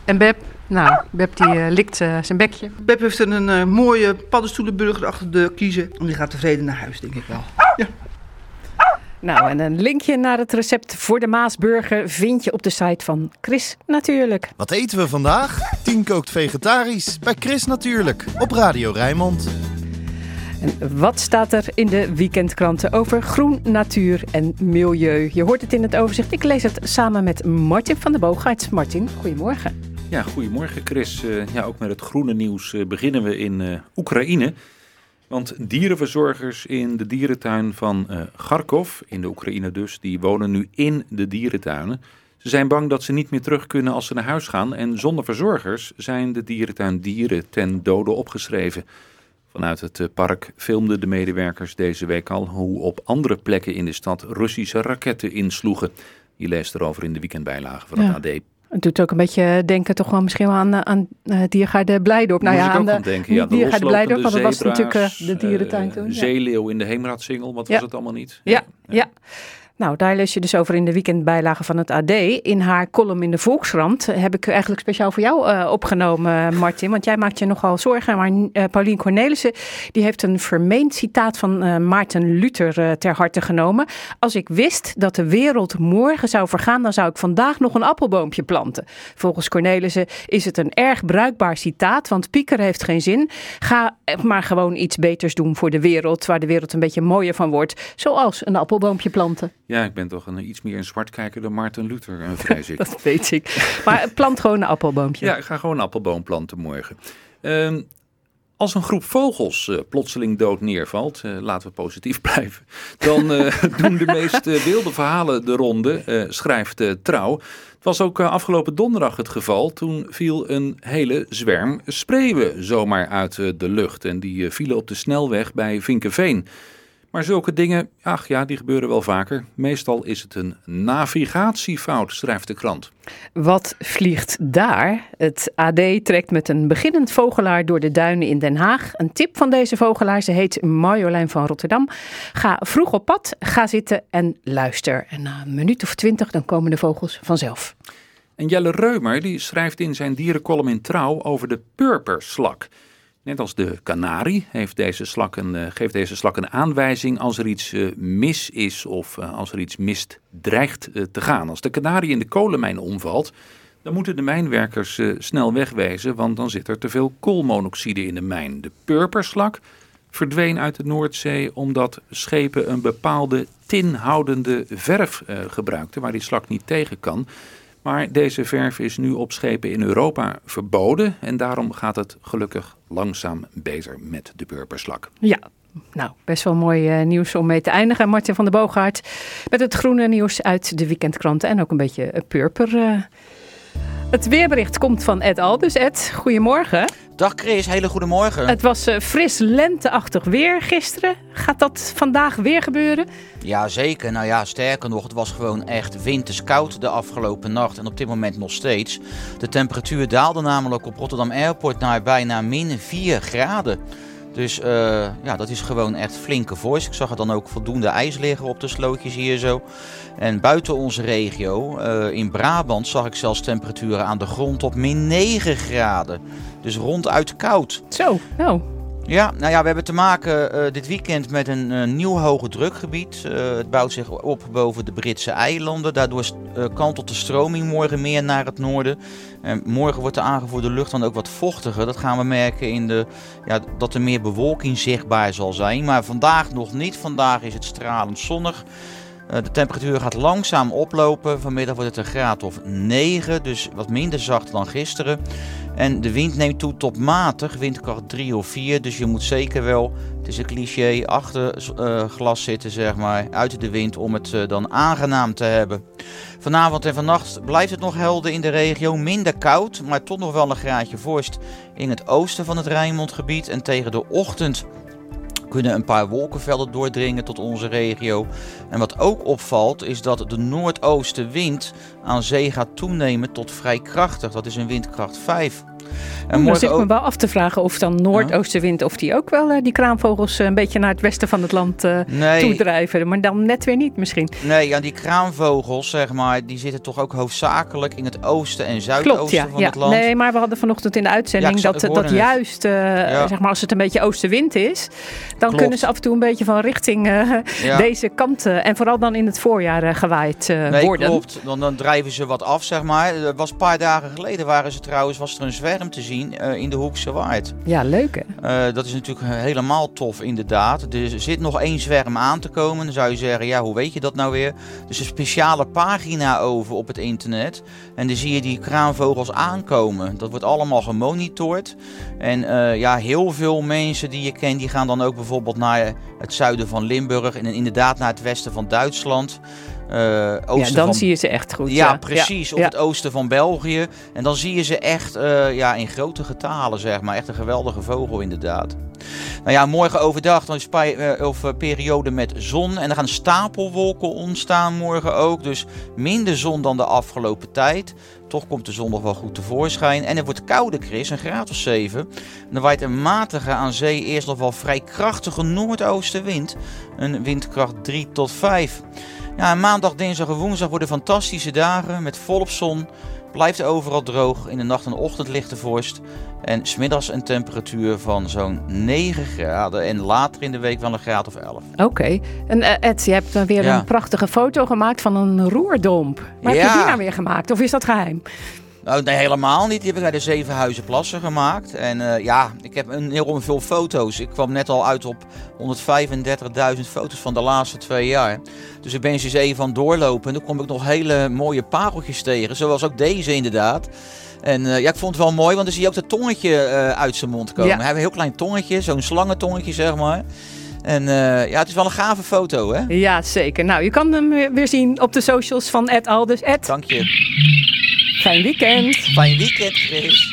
En Beb, nou, Beb die eh, likt eh, zijn bekje. Beb heeft een, eh, mooie paddenstoelenburger achter de kiezen. En die gaat tevreden naar huis, denk ik wel. Nou, en een linkje naar het recept voor de Maasburger vind je op de site van Chris natuurlijk. Wat eten we vandaag? Tien kookt vegetarisch bij Chris Natuurlijk op Radio Rijnmond. En wat staat er in de weekendkranten over groen, natuur en milieu? Je hoort het in het overzicht. Ik lees het samen met Martin van der Boogaerts. Martin, goedemorgen. Ja, goedemorgen Chris. Eh, ja, ook met het groene nieuws eh, beginnen we in eh, Oekraïne. Want dierenverzorgers in de dierentuin van Kharkov, in de Oekraïne dus, die wonen nu in de dierentuinen. Ze zijn bang dat ze niet meer terug kunnen als ze naar huis gaan. En zonder verzorgers zijn de dierentuin dieren ten dode opgeschreven. Vanuit het park filmden de medewerkers deze week al hoe op andere plekken in de stad Russische raketten insloegen. Je leest erover in de weekendbijlage van het Ja. AD. Het doet ook een beetje denken toch wel misschien wel aan, eh, aan uh, Diergaarde Blijdorp. Nou Moest ja, aan de aan denken. Ja, niet de Diergaarde Blijdorp, want dat was natuurlijk eh, de dierentuin toen. Ja. Zeeleeuw in de Heemraadsingel, wat was het allemaal niet? Ja, ja. Nou, daar lees je dus over in de weekendbijlage van het AD. In haar column in de Volkskrant heb ik eigenlijk speciaal voor jou eh, opgenomen, Martin. Want jij maakt je nogal zorgen. Maar eh, Paulien Cornelissen die heeft een vermeend citaat van eh, Maarten Luther eh, ter harte genomen. Als ik wist dat de wereld morgen zou vergaan, dan zou ik vandaag nog een appelboompje planten. Volgens Cornelissen is het een erg bruikbaar citaat. Want pieker heeft geen zin. Ga maar gewoon iets beters doen voor de wereld. Waar de wereld een beetje mooier van wordt. Zoals een appelboompje planten. Ja, ik ben toch een iets meer een zwartkijker dan Martin Luther, eh, vrees ik. Dat weet ik. Maar plant gewoon een appelboompje. Ja, ik ga gewoon een appelboom planten morgen. Ehm, als een groep vogels uh, plotseling dood neervalt, uh, laten we positief blijven, dan doen de meest wilde verhalen de ronde, schrijft Trouw. Het was ook afgelopen donderdag het geval. Toen viel een hele zwerm spreeuwen zomaar uit de lucht. En die vielen op de snelweg bij Vinkenveen. Maar zulke dingen, ach ja, die gebeuren wel vaker. Meestal is het een navigatiefout, schrijft de krant. Wat vliegt daar? Het AD trekt met een beginnend vogelaar door de duinen in Den Haag. Een tip van deze vogelaar, ze heet Marjolein van Rotterdam. Ga vroeg op pad, ga zitten en luister. En na een minuut of twintig dan komen de vogels vanzelf. En Jelle Reumer die schrijft in zijn dierencolumn in Trouw over de purperslak. Net als de kanarie heeft deze slak een, uh, geeft deze slak een aanwijzing als er iets uh, mis is of uh, als er iets mist dreigt te gaan. Als de kanarie in de kolenmijn omvalt, dan moeten de mijnwerkers snel wegwezen, want dan zit er te veel koolmonoxide in de mijn. De purperslak verdween uit de Noordzee omdat schepen een bepaalde tinhoudende verf gebruikten waar die slak niet tegen kan. Maar deze verf is nu op schepen in Europa verboden. En daarom gaat het gelukkig langzaam beter met de purperslak. Ja, nou, best wel mooi uh, nieuws om mee te eindigen. Martin van der Boogaard met het groene nieuws uit de weekendkranten. En ook een beetje purper. Uh. Het weerbericht komt van Ed Al. Dus Ed, goedemorgen. Dag Chris, hele goede morgen. Het was uh, fris lenteachtig weer gisteren. Gaat dat vandaag weer gebeuren? Ja, zeker. Nou ja, sterker nog, het was gewoon echt winterskoud de afgelopen nacht. En op dit moment nog steeds. De temperatuur daalde namelijk op Rotterdam Airport naar bijna min 4 graden. Dus uh, ja, dat is gewoon echt flinke voice. Ik zag er dan ook voldoende ijs liggen op de slootjes hier zo. En buiten onze regio, uh, in Brabant, zag ik zelfs temperaturen aan de grond op min 9 graden. Dus ronduit koud. Zo, nou. Ja, nou ja, we hebben te maken uh, dit weekend met een uh, nieuw hoge drukgebied. Uh, het bouwt zich op boven de Britse eilanden. Daardoor kantelt de stroming morgen meer naar het noorden. En morgen wordt de aangevoerde lucht dan ook wat vochtiger. Dat gaan we merken in de, ja, dat er meer bewolking zichtbaar zal zijn. Maar vandaag nog niet. Vandaag is het stralend zonnig. De temperatuur gaat langzaam oplopen. Vanmiddag wordt het een graad of 9, dus wat minder zacht dan gisteren. En de wind neemt toe tot matig, windkracht 3 of 4. Dus je moet zeker wel, het is een cliché, achter uh, glas zitten, zeg maar, uit de wind om het uh, dan aangenaam te hebben. Vanavond en vannacht blijft het nog helder in de regio, minder koud, maar toch nog wel een graadje vorst in het oosten van het Rijnmondgebied. En tegen de ochtend kunnen een paar wolkenvelden doordringen tot onze regio. En wat ook opvalt is dat de noordoostenwind aan zee gaat toenemen tot vrij krachtig. Dat is een windkracht 5. En dan zit ook... me wel af te vragen of dan noordoostenwind, of die ook wel uh, die kraanvogels uh, een beetje naar het westen van het land uh, nee. toedrijven. Maar dan net weer niet misschien. Nee, ja, die kraanvogels, zeg maar, die zitten toch ook hoofdzakelijk in het oosten en zuidoosten Klopt, ja, van ja. het land. Nee, maar we hadden vanochtend in de uitzending Ja, ik dat, ik dat het. juist, zeg maar, als het een beetje oostenwind is, dan Klopt. kunnen ze af en toe een beetje van richting eh, deze kant, eh, en vooral dan in het voorjaar eh, gewaaid eh, Nee, worden. klopt. Dan, dan drijven ze wat af, zeg maar. Was een paar dagen geleden waren ze trouwens, was er een zwerm te zien eh, in de Hoekse Waard. Ja, leuk hè? Eh, dat is natuurlijk helemaal tof, inderdaad. Er zit nog één zwerm aan te komen. Dan zou je zeggen, ja, hoe weet je dat nou weer? Er is een speciale pagina over op het internet. En dan zie je die kraanvogels aankomen. Dat wordt allemaal gemonitord. En eh, ja, heel veel mensen die je kent, die gaan dan ook bijvoorbeeld naar het zuiden van Limburg. En inderdaad naar het westen van Duitsland. Eh, Ja, dan van zie je ze echt goed. ja, precies. Ja, ja. het oosten van België. En dan zie je ze echt eh, ja, in grote getalen, zeg maar. Echt een geweldige vogel, inderdaad. Nou ja, morgen overdag dan is eh, of, periode met zon. En er gaan stapelwolken ontstaan morgen ook. Dus minder zon dan de afgelopen tijd. Toch komt de zon nog wel goed tevoorschijn. En het wordt kouder, Chris, een graad of 7. En dan waait een matige aan zee eerst nog wel vrij krachtige noordoostenwind. Een windkracht 3 tot 5. Ja, maandag, dinsdag en woensdag worden fantastische dagen met volop zon. Blijft overal droog. In de nacht en ochtend lichte vorst. En smiddags een temperatuur van zo'n 9 graden. En later in de week wel een graad of 11. Oké. En eh, Ed, je hebt dan weer Ja. een prachtige foto gemaakt van een roerdomp. Waar heb je die nou weer gemaakt? Of is dat geheim? Nou, nee, helemaal niet. Die heb ik bij de Zevenhuizen Plassen gemaakt. En eh, ja, ik heb een heel veel foto's. Ik kwam net al uit op 135.000 foto's van de laatste twee jaar. Dus ik ben ze eens even aan het doorlopen. En dan kom ik nog hele mooie pareltjes tegen. Zoals ook deze inderdaad. En eh, ja, ik vond het wel mooi, want dan zie je ook dat tongetje eh, uit zijn mond komen. Ja. Hij heeft een heel klein tongetje, zo'n slangentongetje zeg maar. En ja, het is wel een gave foto hè. Ja, zeker. Nou, je kan hem weer zien op de socials van Ed Aldus. Ed, Dank je. Fijn weekend. Fijn weekend Chris.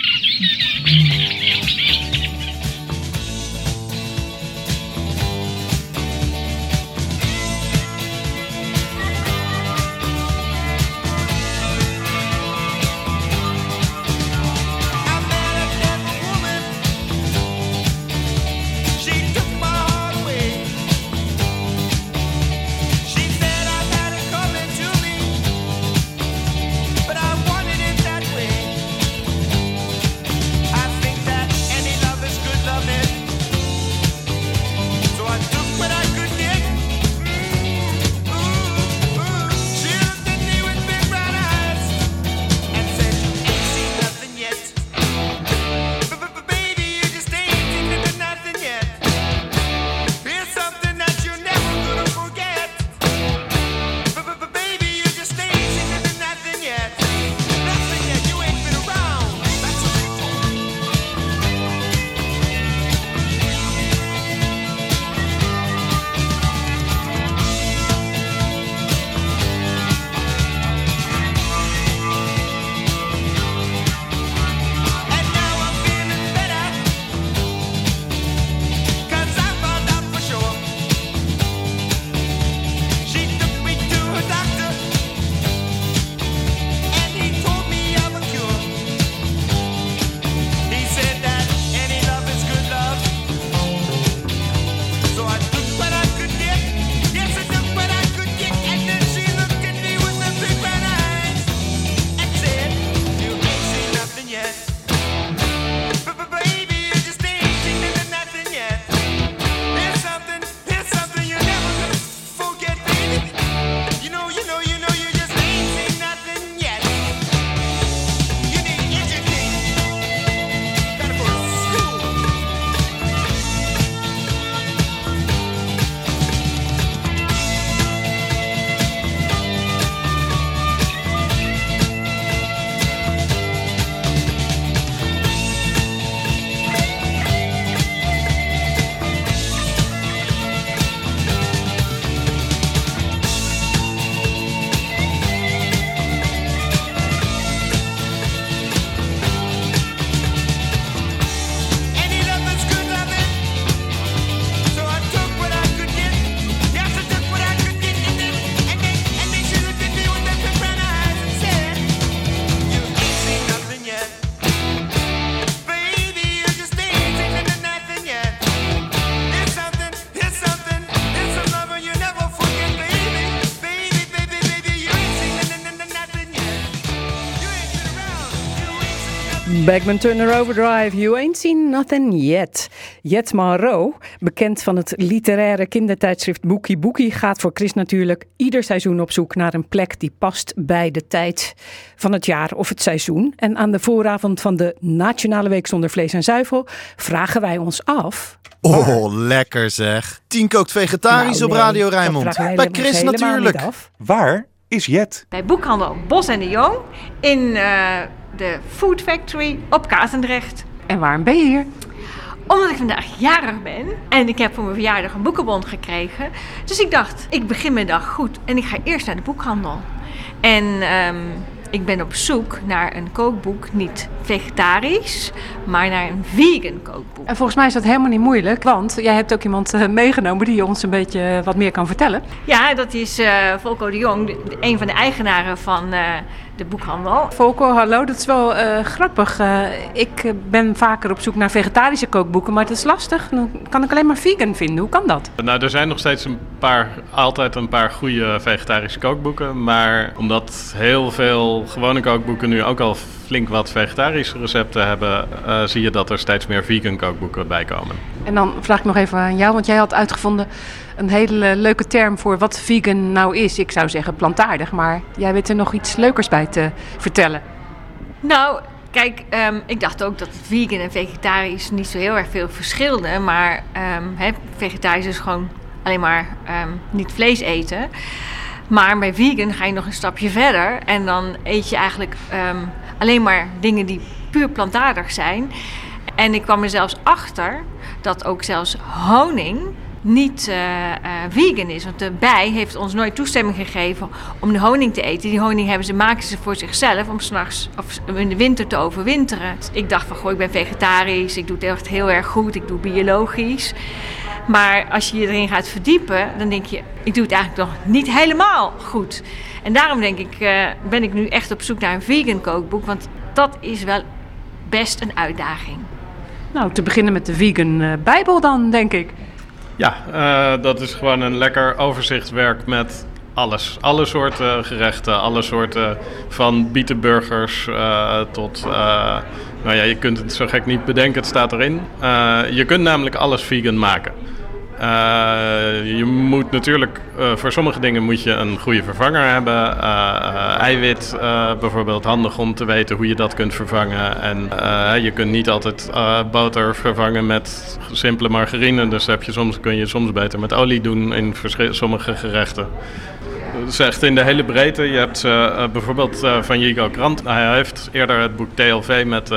Seen nothing." Backman Turner Overdrive, You Ain't Seen Nothing Yet. Jet Monroe, bekend van het literaire kindertijdschrift Boekie Boekie, gaat voor Chris natuurlijk ieder seizoen op zoek naar een plek die past bij de tijd van het jaar of het seizoen. En aan de vooravond van de Nationale Week zonder vlees en zuivel vragen wij ons af. Oh, lekker zeg. Tien kookt vegetarisch Nou, op Radio Rijnmond. Bij Chris natuurlijk. niet af. Waar is Jet? bij boekhandel Bos en de Jong in eh, de Food Factory op Katendrecht. En waarom ben je hier? Omdat ik vandaag jarig ben en ik heb voor mijn verjaardag een boekenbon gekregen. Dus ik dacht, ik begin mijn dag goed en ik ga eerst naar de boekhandel. En ehm, ik ben op zoek naar een kookboek, niet vegetarisch, maar naar een vegan kookboek. En volgens mij is dat helemaal niet moeilijk, want jij hebt ook iemand eh, meegenomen die ons een beetje wat meer kan vertellen. Ja, dat is eh Volko de Jong, een van de eigenaren van eh, de boekhandel. Volko, hallo, dat is wel eh, grappig. Eh, ik ben vaker op zoek naar vegetarische kookboeken, maar het is lastig. Dan kan ik alleen maar vegan vinden. Hoe kan dat? Nou, er zijn nog steeds een paar, altijd een paar goede vegetarische kookboeken. Maar omdat heel veel gewone kookboeken nu ook al flink wat vegetarische recepten hebben, eh, zie je dat er steeds meer vegan kookboeken bij komen. En dan vraag ik nog even aan jou, want jij had uitgevonden een hele leuke term voor wat vegan nou is. Ik zou zeggen plantaardig, maar jij weet er nog iets leukers bij te vertellen. Nou, kijk, ehm, ik dacht ook dat vegan en vegetarisch niet zo heel erg veel verschilde. Maar ehm, hè, vegetarisch is gewoon alleen maar ehm, niet vlees eten. Maar bij vegan ga je nog een stapje verder. En dan eet je eigenlijk ehm, alleen maar dingen die puur plantaardig zijn. En ik kwam er zelfs achter dat ook zelfs honing niet eh, eh, vegan is. Want de bij heeft ons nooit toestemming gegeven om de honing te eten. Die honing hebben ze, maken ze voor zichzelf om s'nachts of in de winter te overwinteren. Ik dacht van, goh, ik ben vegetarisch, ik doe het echt heel erg goed, ik doe biologisch. Maar als je je erin gaat verdiepen, dan denk je, ik doe het eigenlijk nog niet helemaal goed. En daarom denk ik, eh, ben ik nu echt op zoek naar een vegan kookboek. Want dat is wel best een uitdaging. Nou, te beginnen met de vegan eh, bijbel dan, denk ik. Ja, eh, dat is gewoon een lekker overzichtswerk met alles. Alle soorten gerechten, alle soorten van bietenburgers uh, tot... Uh, nou ja, je kunt het zo gek niet bedenken, het staat erin. Uh, je kunt namelijk alles vegan maken. Je moet natuurlijk, voor sommige dingen moet je een goede vervanger hebben. eiwit bijvoorbeeld, handig om te weten hoe je dat kunt vervangen. En je kunt niet altijd boter vervangen met simpele margarine. Dus heb je soms, kun je soms beter met olie doen in sommige gerechten. Dat is echt in de hele breedte. Je hebt bijvoorbeeld van Yigo Krant. Hij heeft eerder het boek TLV met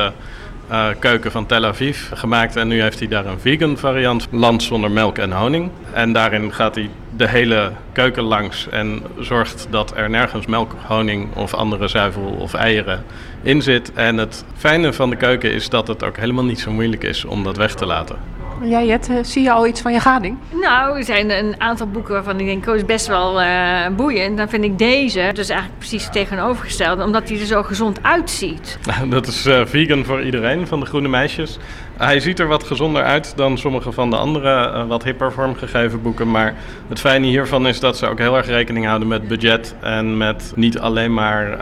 uh, keuken van Tel Aviv gemaakt. En nu heeft hij daar een vegan variant. Land zonder melk en honing. En daarin gaat hij de hele keuken langs. En zorgt dat er nergens melk, honing of andere zuivel of eieren in zit. En het fijne van de keuken is dat het ook helemaal niet zo moeilijk is om dat weg te laten. Jij, Jet, zie je al iets van je gading? Nou, er zijn een aantal boeken waarvan ik denk, oh, is best wel uh, boeiend. Dan vind ik deze, dus eigenlijk precies tegenovergesteld, omdat hij er zo gezond uitziet. Dat is uh, vegan voor iedereen van de Groene Meisjes. Hij ziet er wat gezonder uit dan sommige van de andere uh, wat hipper vormgegeven boeken. Maar het fijne hiervan is dat ze ook heel erg rekening houden met budget. En met niet alleen maar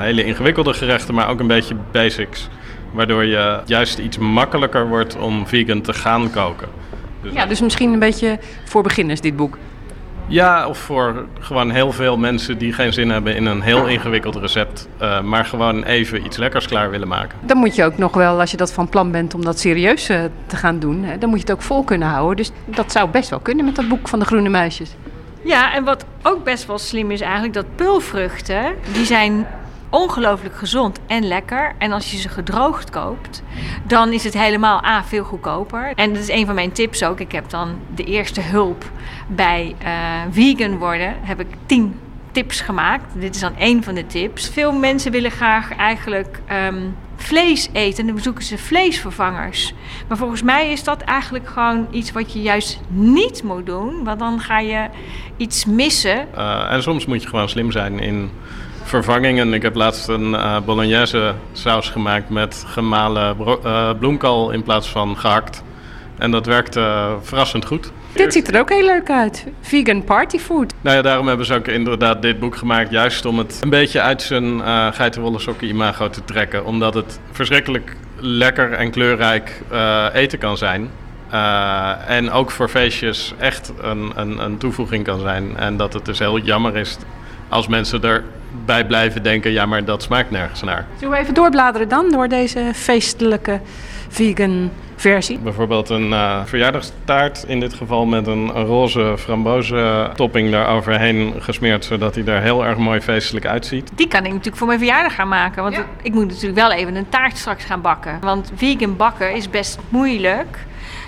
hele ingewikkelde gerechten, maar ook een beetje basics. Waardoor je juist iets makkelijker wordt om vegan te gaan koken. Dus ja, dus misschien een beetje voor beginners dit boek. Ja, of voor gewoon heel veel mensen die geen zin hebben in een heel ingewikkeld recept, uh, maar gewoon even iets lekkers klaar willen maken. Dan moet je ook nog wel, als je dat van plan bent om dat serieus uh, te gaan doen, hè, dan moet je het ook vol kunnen houden. Dus dat zou best wel kunnen met dat boek van de Groene Muisjes. Ja, en wat ook best wel slim is eigenlijk, dat pulvruchten, die zijn ongelooflijk gezond en lekker. En als je ze gedroogd koopt, dan is het helemaal A, veel goedkoper. En dat is een van mijn tips ook. Ik heb dan de eerste hulp bij uh, vegan worden. Heb ik tien tips gemaakt. Dit is dan één van de tips. Veel mensen willen graag eigenlijk um, vlees eten. En dan zoeken ze vleesvervangers. Maar volgens mij is dat eigenlijk gewoon iets wat je juist niet moet doen. Want dan ga je iets missen. Uh, en soms moet je gewoon slim zijn in vervangingen. Ik heb laatst een uh, bolognese saus gemaakt met gemalen uh, bloemkool in plaats van gehakt. En dat werkte uh, verrassend goed. Dit ziet er ook heel leuk uit. Vegan party food. Nou ja, daarom hebben ze ook inderdaad dit boek gemaakt. Juist om het een beetje uit zijn uh, geitenwolle sokken imago te trekken. Omdat het verschrikkelijk lekker en kleurrijk uh, eten kan zijn. Uh, en ook voor feestjes echt een, een, een toevoeging kan zijn. En dat het dus heel jammer is als mensen erbij blijven denken, ja, maar dat smaakt nergens naar. Zullen we even doorbladeren dan door deze feestelijke vegan versie? Bijvoorbeeld een uh, verjaardagstaart, in dit geval met een, een roze frambozen topping daaroverheen gesmeerd, zodat hij er heel erg mooi feestelijk uitziet. Die kan ik natuurlijk voor mijn verjaardag gaan maken, want ja. ik moet natuurlijk wel even een taart straks gaan bakken. Want vegan bakken is best moeilijk.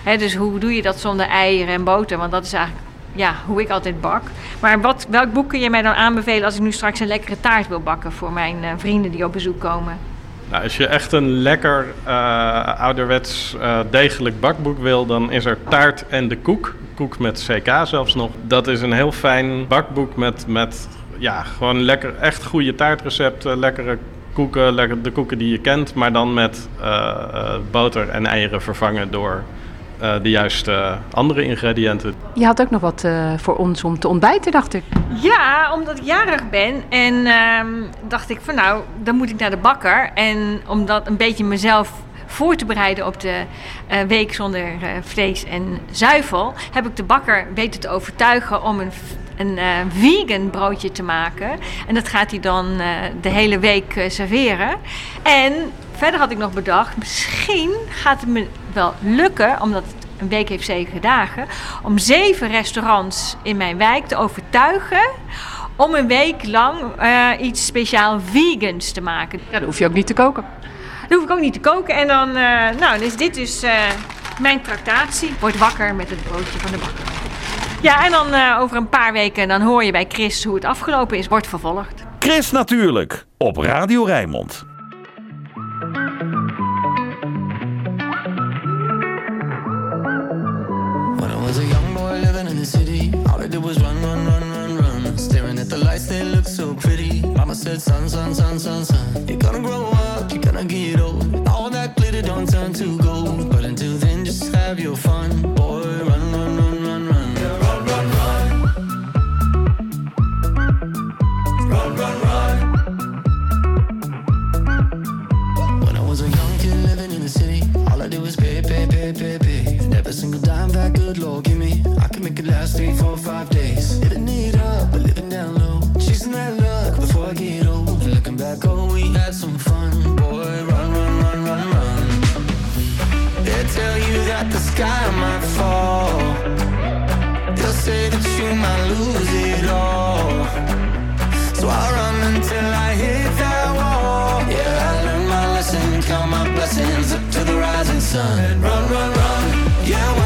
He, dus hoe doe je dat zonder eieren en boter? Want dat is eigenlijk ja, hoe ik altijd bak. Maar wat, welk boek kun je mij dan aanbevelen als ik nu straks een lekkere taart wil bakken voor mijn uh, vrienden die op bezoek komen? Nou, als je echt een lekker uh, ouderwets uh, degelijk bakboek wil, dan is er Taart en de Koek. Koek met CK zelfs nog. Dat is een heel fijn bakboek met, met ja, gewoon lekker, echt goede taartrecepten, lekkere koeken, lekker, de koeken die je kent, maar dan met boter en eieren vervangen door uh, de juiste andere ingrediënten. Je had ook nog wat uh, voor ons om te ontbijten, dacht ik. Ja, omdat ik jarig ben en uh, dacht ik van nou, dan moet ik naar de bakker. En om dat een beetje mezelf voor te bereiden op de uh, week zonder vlees en zuivel, heb ik de bakker weten te overtuigen om een een eh, vegan broodje te maken. En dat gaat hij dan eh, de hele week eh, serveren. En verder had ik nog bedacht, misschien gaat het me wel lukken, omdat het een week heeft zeven dagen, om zeven restaurants in mijn wijk te overtuigen om een week lang eh, iets speciaal vegans te maken. Ja, dan hoef je ook niet te koken. Dan hoef ik ook niet te koken. En dan, eh, nou, dan is dit dus eh, mijn tractatie. Word wakker met het broodje van de bakker. Ja, en dan eh, over een paar weken dan hoor je bij Chris hoe het afgelopen is. Wordt vervolgd. Chris Natuurlijk op Radio Rijnmond. City, all I did was run, run, run, run, run. Staring at the lights, they look so pretty. Mama said, son, son, son, son, son. You're gonna grow up, you're gonna get old. All that glitter don't turn to gold. But until then, just have your fun. Boy, run, run, run, run, run. Run, run, run. Run, run, run. When I was a young kid living in the city, all I did was pay, pay, pay, pay, pay. And every single dime that good Lord give me, make it last three, four, five days. Living it up, but living down low. Chasing that luck before I get old. Looking back, oh, we had some fun. Boy, run, run, run, run, run. They tell you that the sky might fall. They'll say that you might lose it all. So I run until I hit that wall. Yeah, I learned my lesson, count my blessings up to the rising sun. Run, run, run. Yeah,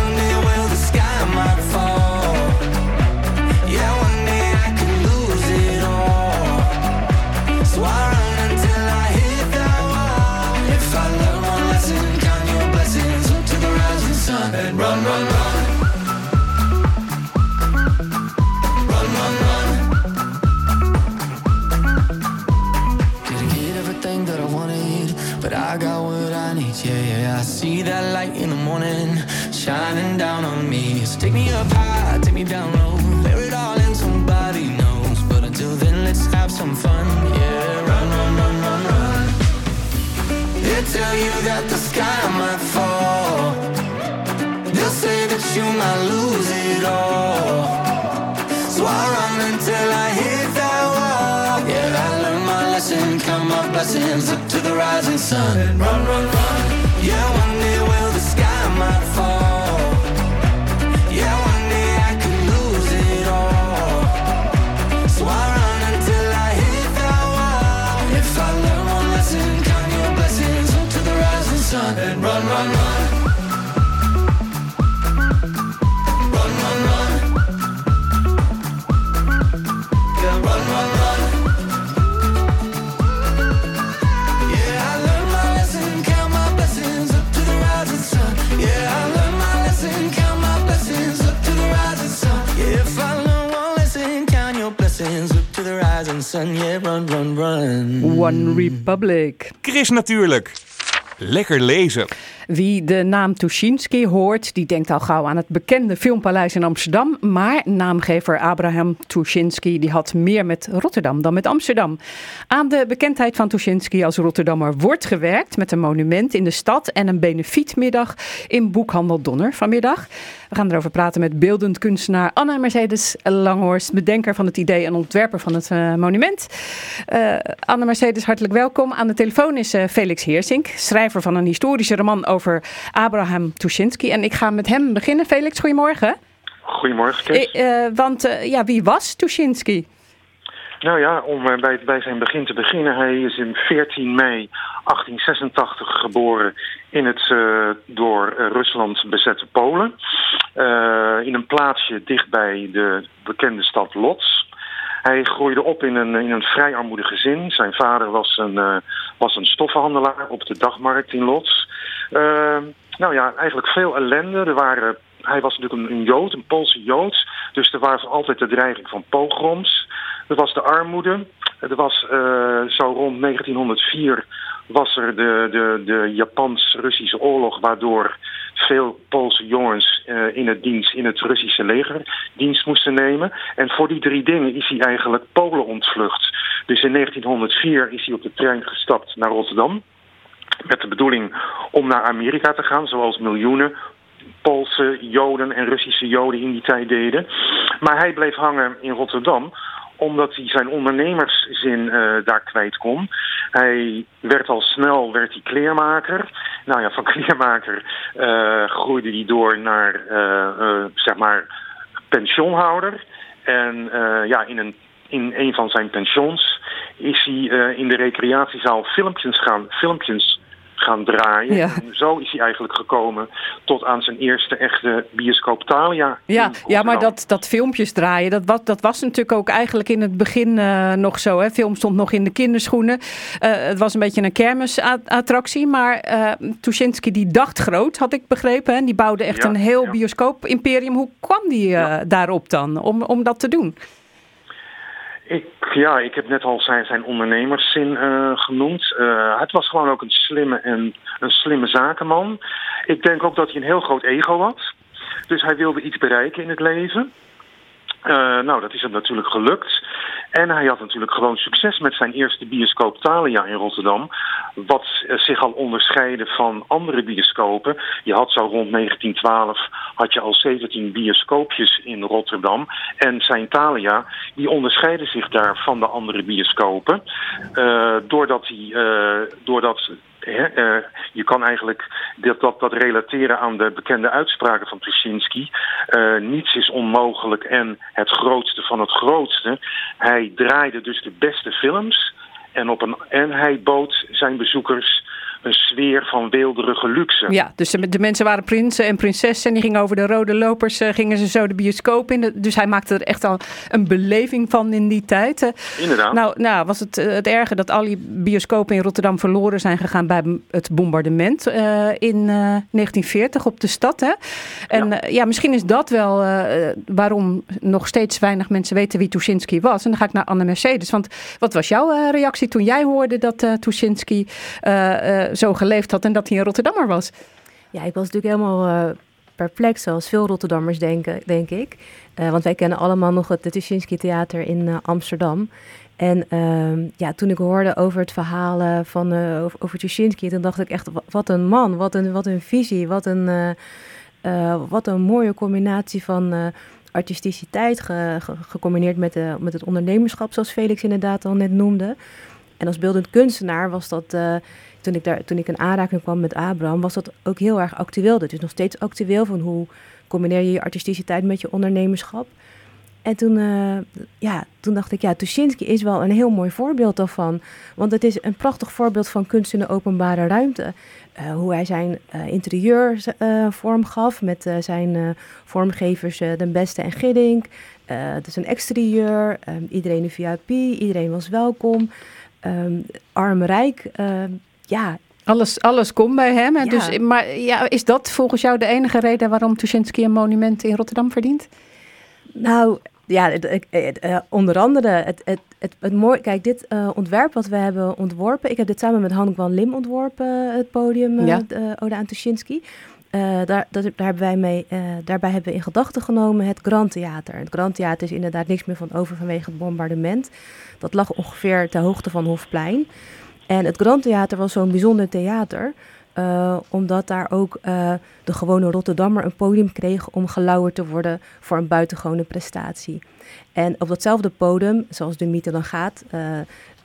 morning shining down on me. So take me up high, take me down low. Bear it all in, somebody knows. But until then, let's have some fun. Yeah, run, run, run, run, run. They tell you that the sky might fall. They'll say that you might lose it all. So I run until I hit that wall. Yeah, I learned my lesson, count my blessings up to the rising sun. Run, run, run. Yeah, run, run, run. One Republic. Chris Natuurlijk. Lekker lezen. Wie de naam Tuschinski hoort, die denkt al gauw aan het bekende filmpaleis in Amsterdam. Maar naamgever Abraham Tuschinski die had meer met Rotterdam dan met Amsterdam. Aan de bekendheid van Tuschinski als Rotterdammer wordt gewerkt met een monument in de stad en een benefietmiddag in Boekhandel Donner vanmiddag. We gaan erover praten met beeldend kunstenaar Anna Mercedes Langhorst, bedenker van het idee en ontwerper van het eh, monument. Eh, Anna Mercedes, hartelijk welkom. Aan de telefoon is eh, Felix Heersink, schrijver van een historische roman over Abraham Tuschinski. En ik ga met hem beginnen. Felix, goedemorgen. Goedemorgen, Chris. Eh, eh, want eh, ja, wie was Tuschinski? Nou ja, om bij, bij zijn begin te beginnen. Hij is in 14 mei 1886 geboren in het door Rusland bezette Polen. In een plaatsje dichtbij de bekende stad Lodz. Hij groeide op in een, in een vrij armoedig gezin. Zijn vader was een, was een stoffenhandelaar op de dagmarkt in Lodz. Eh, nou ja, eigenlijk veel ellende. Er waren, hij was natuurlijk een, een Jood, een Poolse Jood. Dus er was altijd de dreiging van pogroms. Er was de armoede. Er was eh, zo rond 1904 was er de, de, de Japans-Russische oorlog, waardoor veel Poolse jongens eh, in het dienst, in het Russische leger dienst moesten nemen. En voor die drie dingen is hij eigenlijk Polen ontvlucht. Dus in 1904 is hij op de trein gestapt naar Rotterdam. Met de bedoeling om naar Amerika te gaan, zoals miljoenen Poolse Joden en Russische Joden in die tijd deden. Maar hij bleef hangen in Rotterdam omdat hij zijn ondernemerszin eh, daar kwijt kon. Hij werd al snel werd hij kleermaker. Nou ja, van kleermaker eh, groeide hij door naar eh, zeg maar pensioenhouder. En ja, in een, in een van zijn pensions is hij in de recreatiezaal filmpjes gaan, filmpjes gaan draaien. Ja. En zo is hij eigenlijk gekomen tot aan zijn eerste echte bioscoop Thalia. Ja, ja maar dat, dat filmpjes draaien, dat was, dat was natuurlijk ook eigenlijk in het begin eh, nog zo. Hè? Film stond nog in de kinderschoenen. Eh, het was een beetje een kermisattractie. Maar eh Tuschinski die dacht groot, had ik begrepen. Hè? Die bouwde echt Ja, een heel bioscoop-imperium. Hoe kwam die daarop dan, om, om dat te doen? Ik, ja, ik heb net al zijn, zijn ondernemerszin eh, genoemd. Eh, het was gewoon ook een slimme en een slimme zakenman. Ik denk ook dat hij een heel groot ego had. Dus hij wilde iets bereiken in het leven. Eh, nou, dat is hem natuurlijk gelukt. En hij had natuurlijk gewoon succes met zijn eerste bioscoop Thalia in Rotterdam. Wat eh, zich al onderscheidde van andere bioscopen. Je had zo rond 1912 had je al 17 bioscoopjes in Rotterdam. En zijn Thalia, die onderscheidde zich daar van de andere bioscopen. Eh, doordat hij, doordat Eh, je kan eigenlijk dat, dat, dat relateren aan de bekende uitspraken van Tuschinski. Eh, niets is onmogelijk en het grootste van het grootste. Hij draaide dus de beste films en, op een, en hij bood zijn bezoekers een sfeer van weelderige luxe. Ja, dus de, de mensen waren prinsen en prinsessen. En die gingen over de rode lopers, eh, gingen ze zo de bioscoop in. Dus hij maakte er echt al een beleving van in die tijd. Inderdaad. Nou, nou was het, eh, het erge dat al die bioscopen in Rotterdam verloren zijn gegaan bij het bombardement eh, in eh, 1940 op de stad. Hè? En ja. ja, misschien is dat wel waarom nog steeds weinig mensen weten wie Tuschinski was. En dan ga ik naar Anne Mercedes. Want wat was jouw reactie toen jij hoorde dat Tuschinski eh, zo geleefd had en dat hij een Rotterdammer was? Ja, ik was natuurlijk helemaal eh, perplex, zoals veel Rotterdammers denken, denk ik. Eh, want wij kennen allemaal nog het Tuschinski Theater in eh, Amsterdam. En ehm, ja, toen ik hoorde over het verhaal van, over, over Tuschinski, dan dacht ik echt, wa- wat een man, wat een, wat een visie, wat een, wat een mooie combinatie van artisticiteit ge- ge- gecombineerd met, met het ondernemerschap, zoals Felix inderdaad al net noemde. En als beeldend kunstenaar was dat, toen, ik daar, toen ik in aanraking kwam met Abraham, was dat ook heel erg actueel. Dat is nog steeds actueel van hoe combineer je je artisticiteit met je ondernemerschap. En toen, eh, ja, toen dacht ik, ja, Tuschinski is wel een heel mooi voorbeeld daarvan. Want het is een prachtig voorbeeld van kunst in de openbare ruimte. Eh, hoe hij zijn eh, interieur vorm gaf met zijn vormgevers Den Beste en Giddink. Het is een exterieur, iedereen een VIP, iedereen was welkom. Ehm, arm, rijk, eh, ja. Alles, alles kon bij hem. hè? Ja. Dus, maar ja, is dat volgens jou de enige reden waarom Tuschinski een monument in Rotterdam verdient? Nou, ja, eh, onder andere het, het, het, het mooi. Kijk, dit eh, ontwerp wat we hebben ontworpen. Ik heb dit samen met Han Kwan Lim ontworpen, het podium eh, Ja. Ode aan Tuschinski. Eh, daar, dat, daar hebben wij mee, eh, daarbij hebben we in gedachten genomen het Grand Theater. Het Grand Theater is inderdaad niks meer van over vanwege het bombardement. Dat lag ongeveer ter hoogte van Hofplein. En het Grand Theater was zo'n bijzonder theater. eh, omdat daar ook eh, de gewone Rotterdammer een podium kreeg om gelauwerd te worden voor een buitengewone prestatie. En op datzelfde podium, zoals de mythe dan gaat, eh,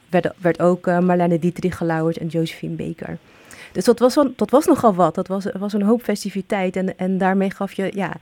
werd, werd ook Marlene Dietrich gelauwerd en Josephine Baker. Dus dat was, dat was nogal wat. Dat was, was een hoop festiviteit. En, en daarmee gaf je, ja,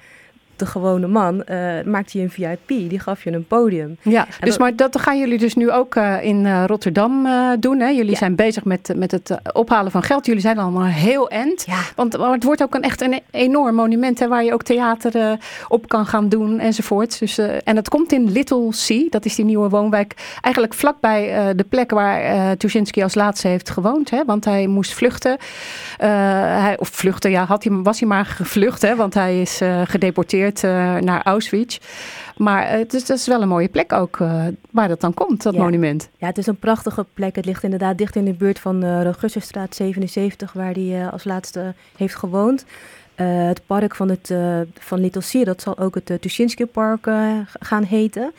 de gewone man, eh, maakte je een VIP. Die gaf je een podium. Ja, En dus maar dat gaan jullie dus nu ook eh, in eh, Rotterdam doen. Hè? Jullie zijn bezig met, met het ophalen van geld. Jullie zijn allemaal heel end. Want maar het wordt ook een, echt een enorm monument hè, waar je ook theater op kan gaan doen enzovoort. Dus, en het komt in Little Sea, dat is die nieuwe woonwijk. Eigenlijk vlakbij de plek waar eh Tuschinski als laatste heeft gewoond. Hè? Want hij moest vluchten. Hij, of vluchten, ja, had hij, was hij maar gevlucht. Hè? Want hij is eh, eh, naar Auschwitz. Maar het is, dat is wel een mooie plek ook eh, waar dat dan komt, dat Ja. monument. Ja, het is een prachtige plek. Het ligt inderdaad dicht in de buurt van de Augustusstraat 77, waar hij als laatste heeft gewoond. Het park van, het, van Little Sea, dat zal ook het uh, Tuschinski Park gaan heten.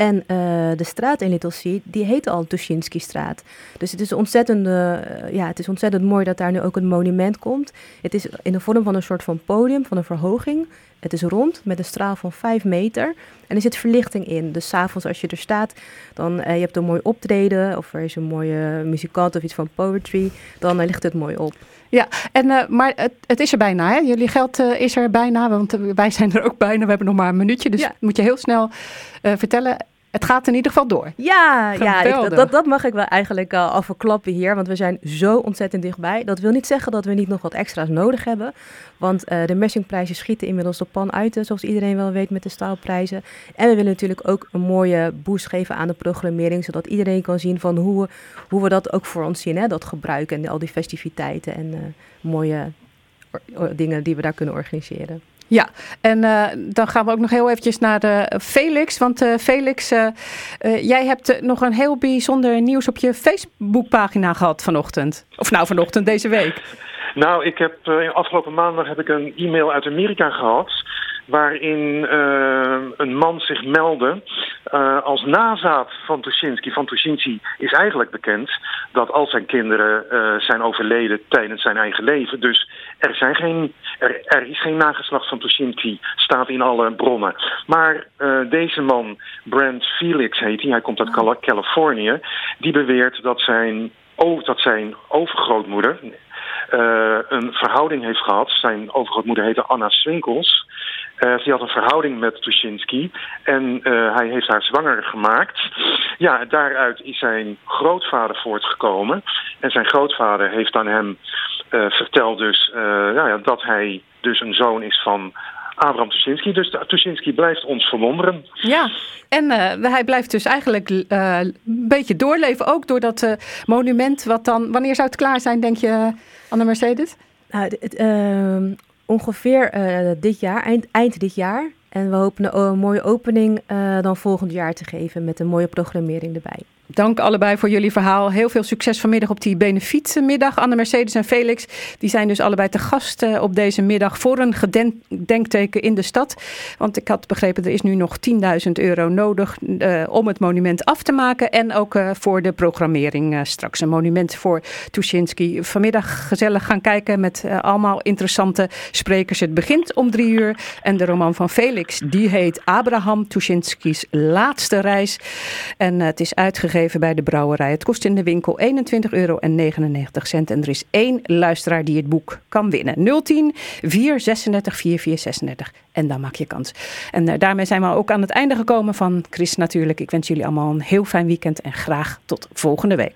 En eh, de straat in Little Sea, die heet al Tuschinski straat. Dus het is, ontzettend, eh, ja, het is ontzettend mooi dat daar nu ook een monument komt. Het is in de vorm van een soort van podium, van een verhoging. Het is rond met een straal van 5 meter. En er zit verlichting in. Dus 's avonds als je er staat, dan uh, je hebt een mooi optreden. Of er is een mooie muzikant of iets van poetry. Dan ligt het mooi op. Ja, en, uh, maar het, het, is er bijna. Hè? Jullie geld is er bijna. Want wij zijn er ook bijna. We hebben nog maar een minuutje. Dus ja. moet je heel snel vertellen het gaat in ieder geval door. Ja, ja ik, dat, dat mag ik wel eigenlijk uh, al verklappen hier. Want we zijn zo ontzettend dichtbij. Dat wil niet zeggen dat we niet nog wat extra's nodig hebben. Want uh, de meshingprijzen schieten inmiddels de pan uit. Zoals iedereen wel weet met de staalprijzen. En we willen natuurlijk ook een mooie boost geven aan de programmering. Zodat iedereen kan zien van hoe we, hoe we dat ook voor ons zien. Hè? Dat gebruik en al die festiviteiten en uh, mooie dingen die we daar kunnen organiseren. Ja, en uh, dan gaan we ook nog heel eventjes naar de Felix. Want uh, Felix, jij hebt nog een heel bijzonder nieuws op je Facebookpagina gehad vanochtend. Of nou vanochtend, deze week. Nou, ik heb afgelopen maandag heb ik een e-mail uit Amerika gehad waarin uh, een man zich meldde uh, als nazaat van Tuschinski. Van Tuschinski is eigenlijk bekend dat al zijn kinderen uh, zijn overleden tijdens zijn eigen leven. Dus er, zijn geen, er, is geen nageslacht van Tuschinski, staat in alle bronnen. Maar deze man, Brent Felix heet hij, hij komt uit Californië, die beweert dat zijn, dat zijn overgrootmoeder, een verhouding heeft gehad. Zijn overgrootmoeder heette Anna Swinkels. Uh, die had een verhouding met Tuschinski en uh, hij heeft haar zwanger gemaakt. Ja, daaruit is zijn grootvader voortgekomen. En zijn grootvader heeft aan hem verteld dus, nou ja, dat hij dus een zoon is van Abraham Tuschinski. Dus Tuschinski blijft ons verwonderen. Ja, en uh, hij blijft dus eigenlijk uh, een beetje doorleven. Ook door dat uh, monument. Wat dan, wanneer zou het klaar zijn, denk je, Anne Mercedes? Nou, het, ehm, ongeveer dit jaar, eind, eind dit jaar. En we hopen een, mooie opening dan volgend jaar te geven met een mooie programmering erbij. Dank allebei voor jullie verhaal. Heel veel succes vanmiddag op die benefietmiddag. Anne Mercedes en Felix, die zijn dus allebei te gast op deze middag voor een gedenkteken in de stad. Want ik had begrepen, er is nu nog 10.000 euro nodig uh, om het monument af te maken. En ook uh, voor de programmering straks. Een monument voor Tuschinski. Vanmiddag gezellig gaan kijken met allemaal interessante sprekers. Het begint om drie uur. En de roman van Felix, die heet Abraham Tuschinskis laatste reis. En het is uitgegeven bij de brouwerij. Het kost in de winkel 21,99 euro. En er is één luisteraar die het boek kan winnen. 010 436 4436. En dan maak je kans. En uh, daarmee zijn we ook aan het einde gekomen van Chris natuurlijk. Ik wens jullie allemaal een heel fijn weekend en graag tot volgende week.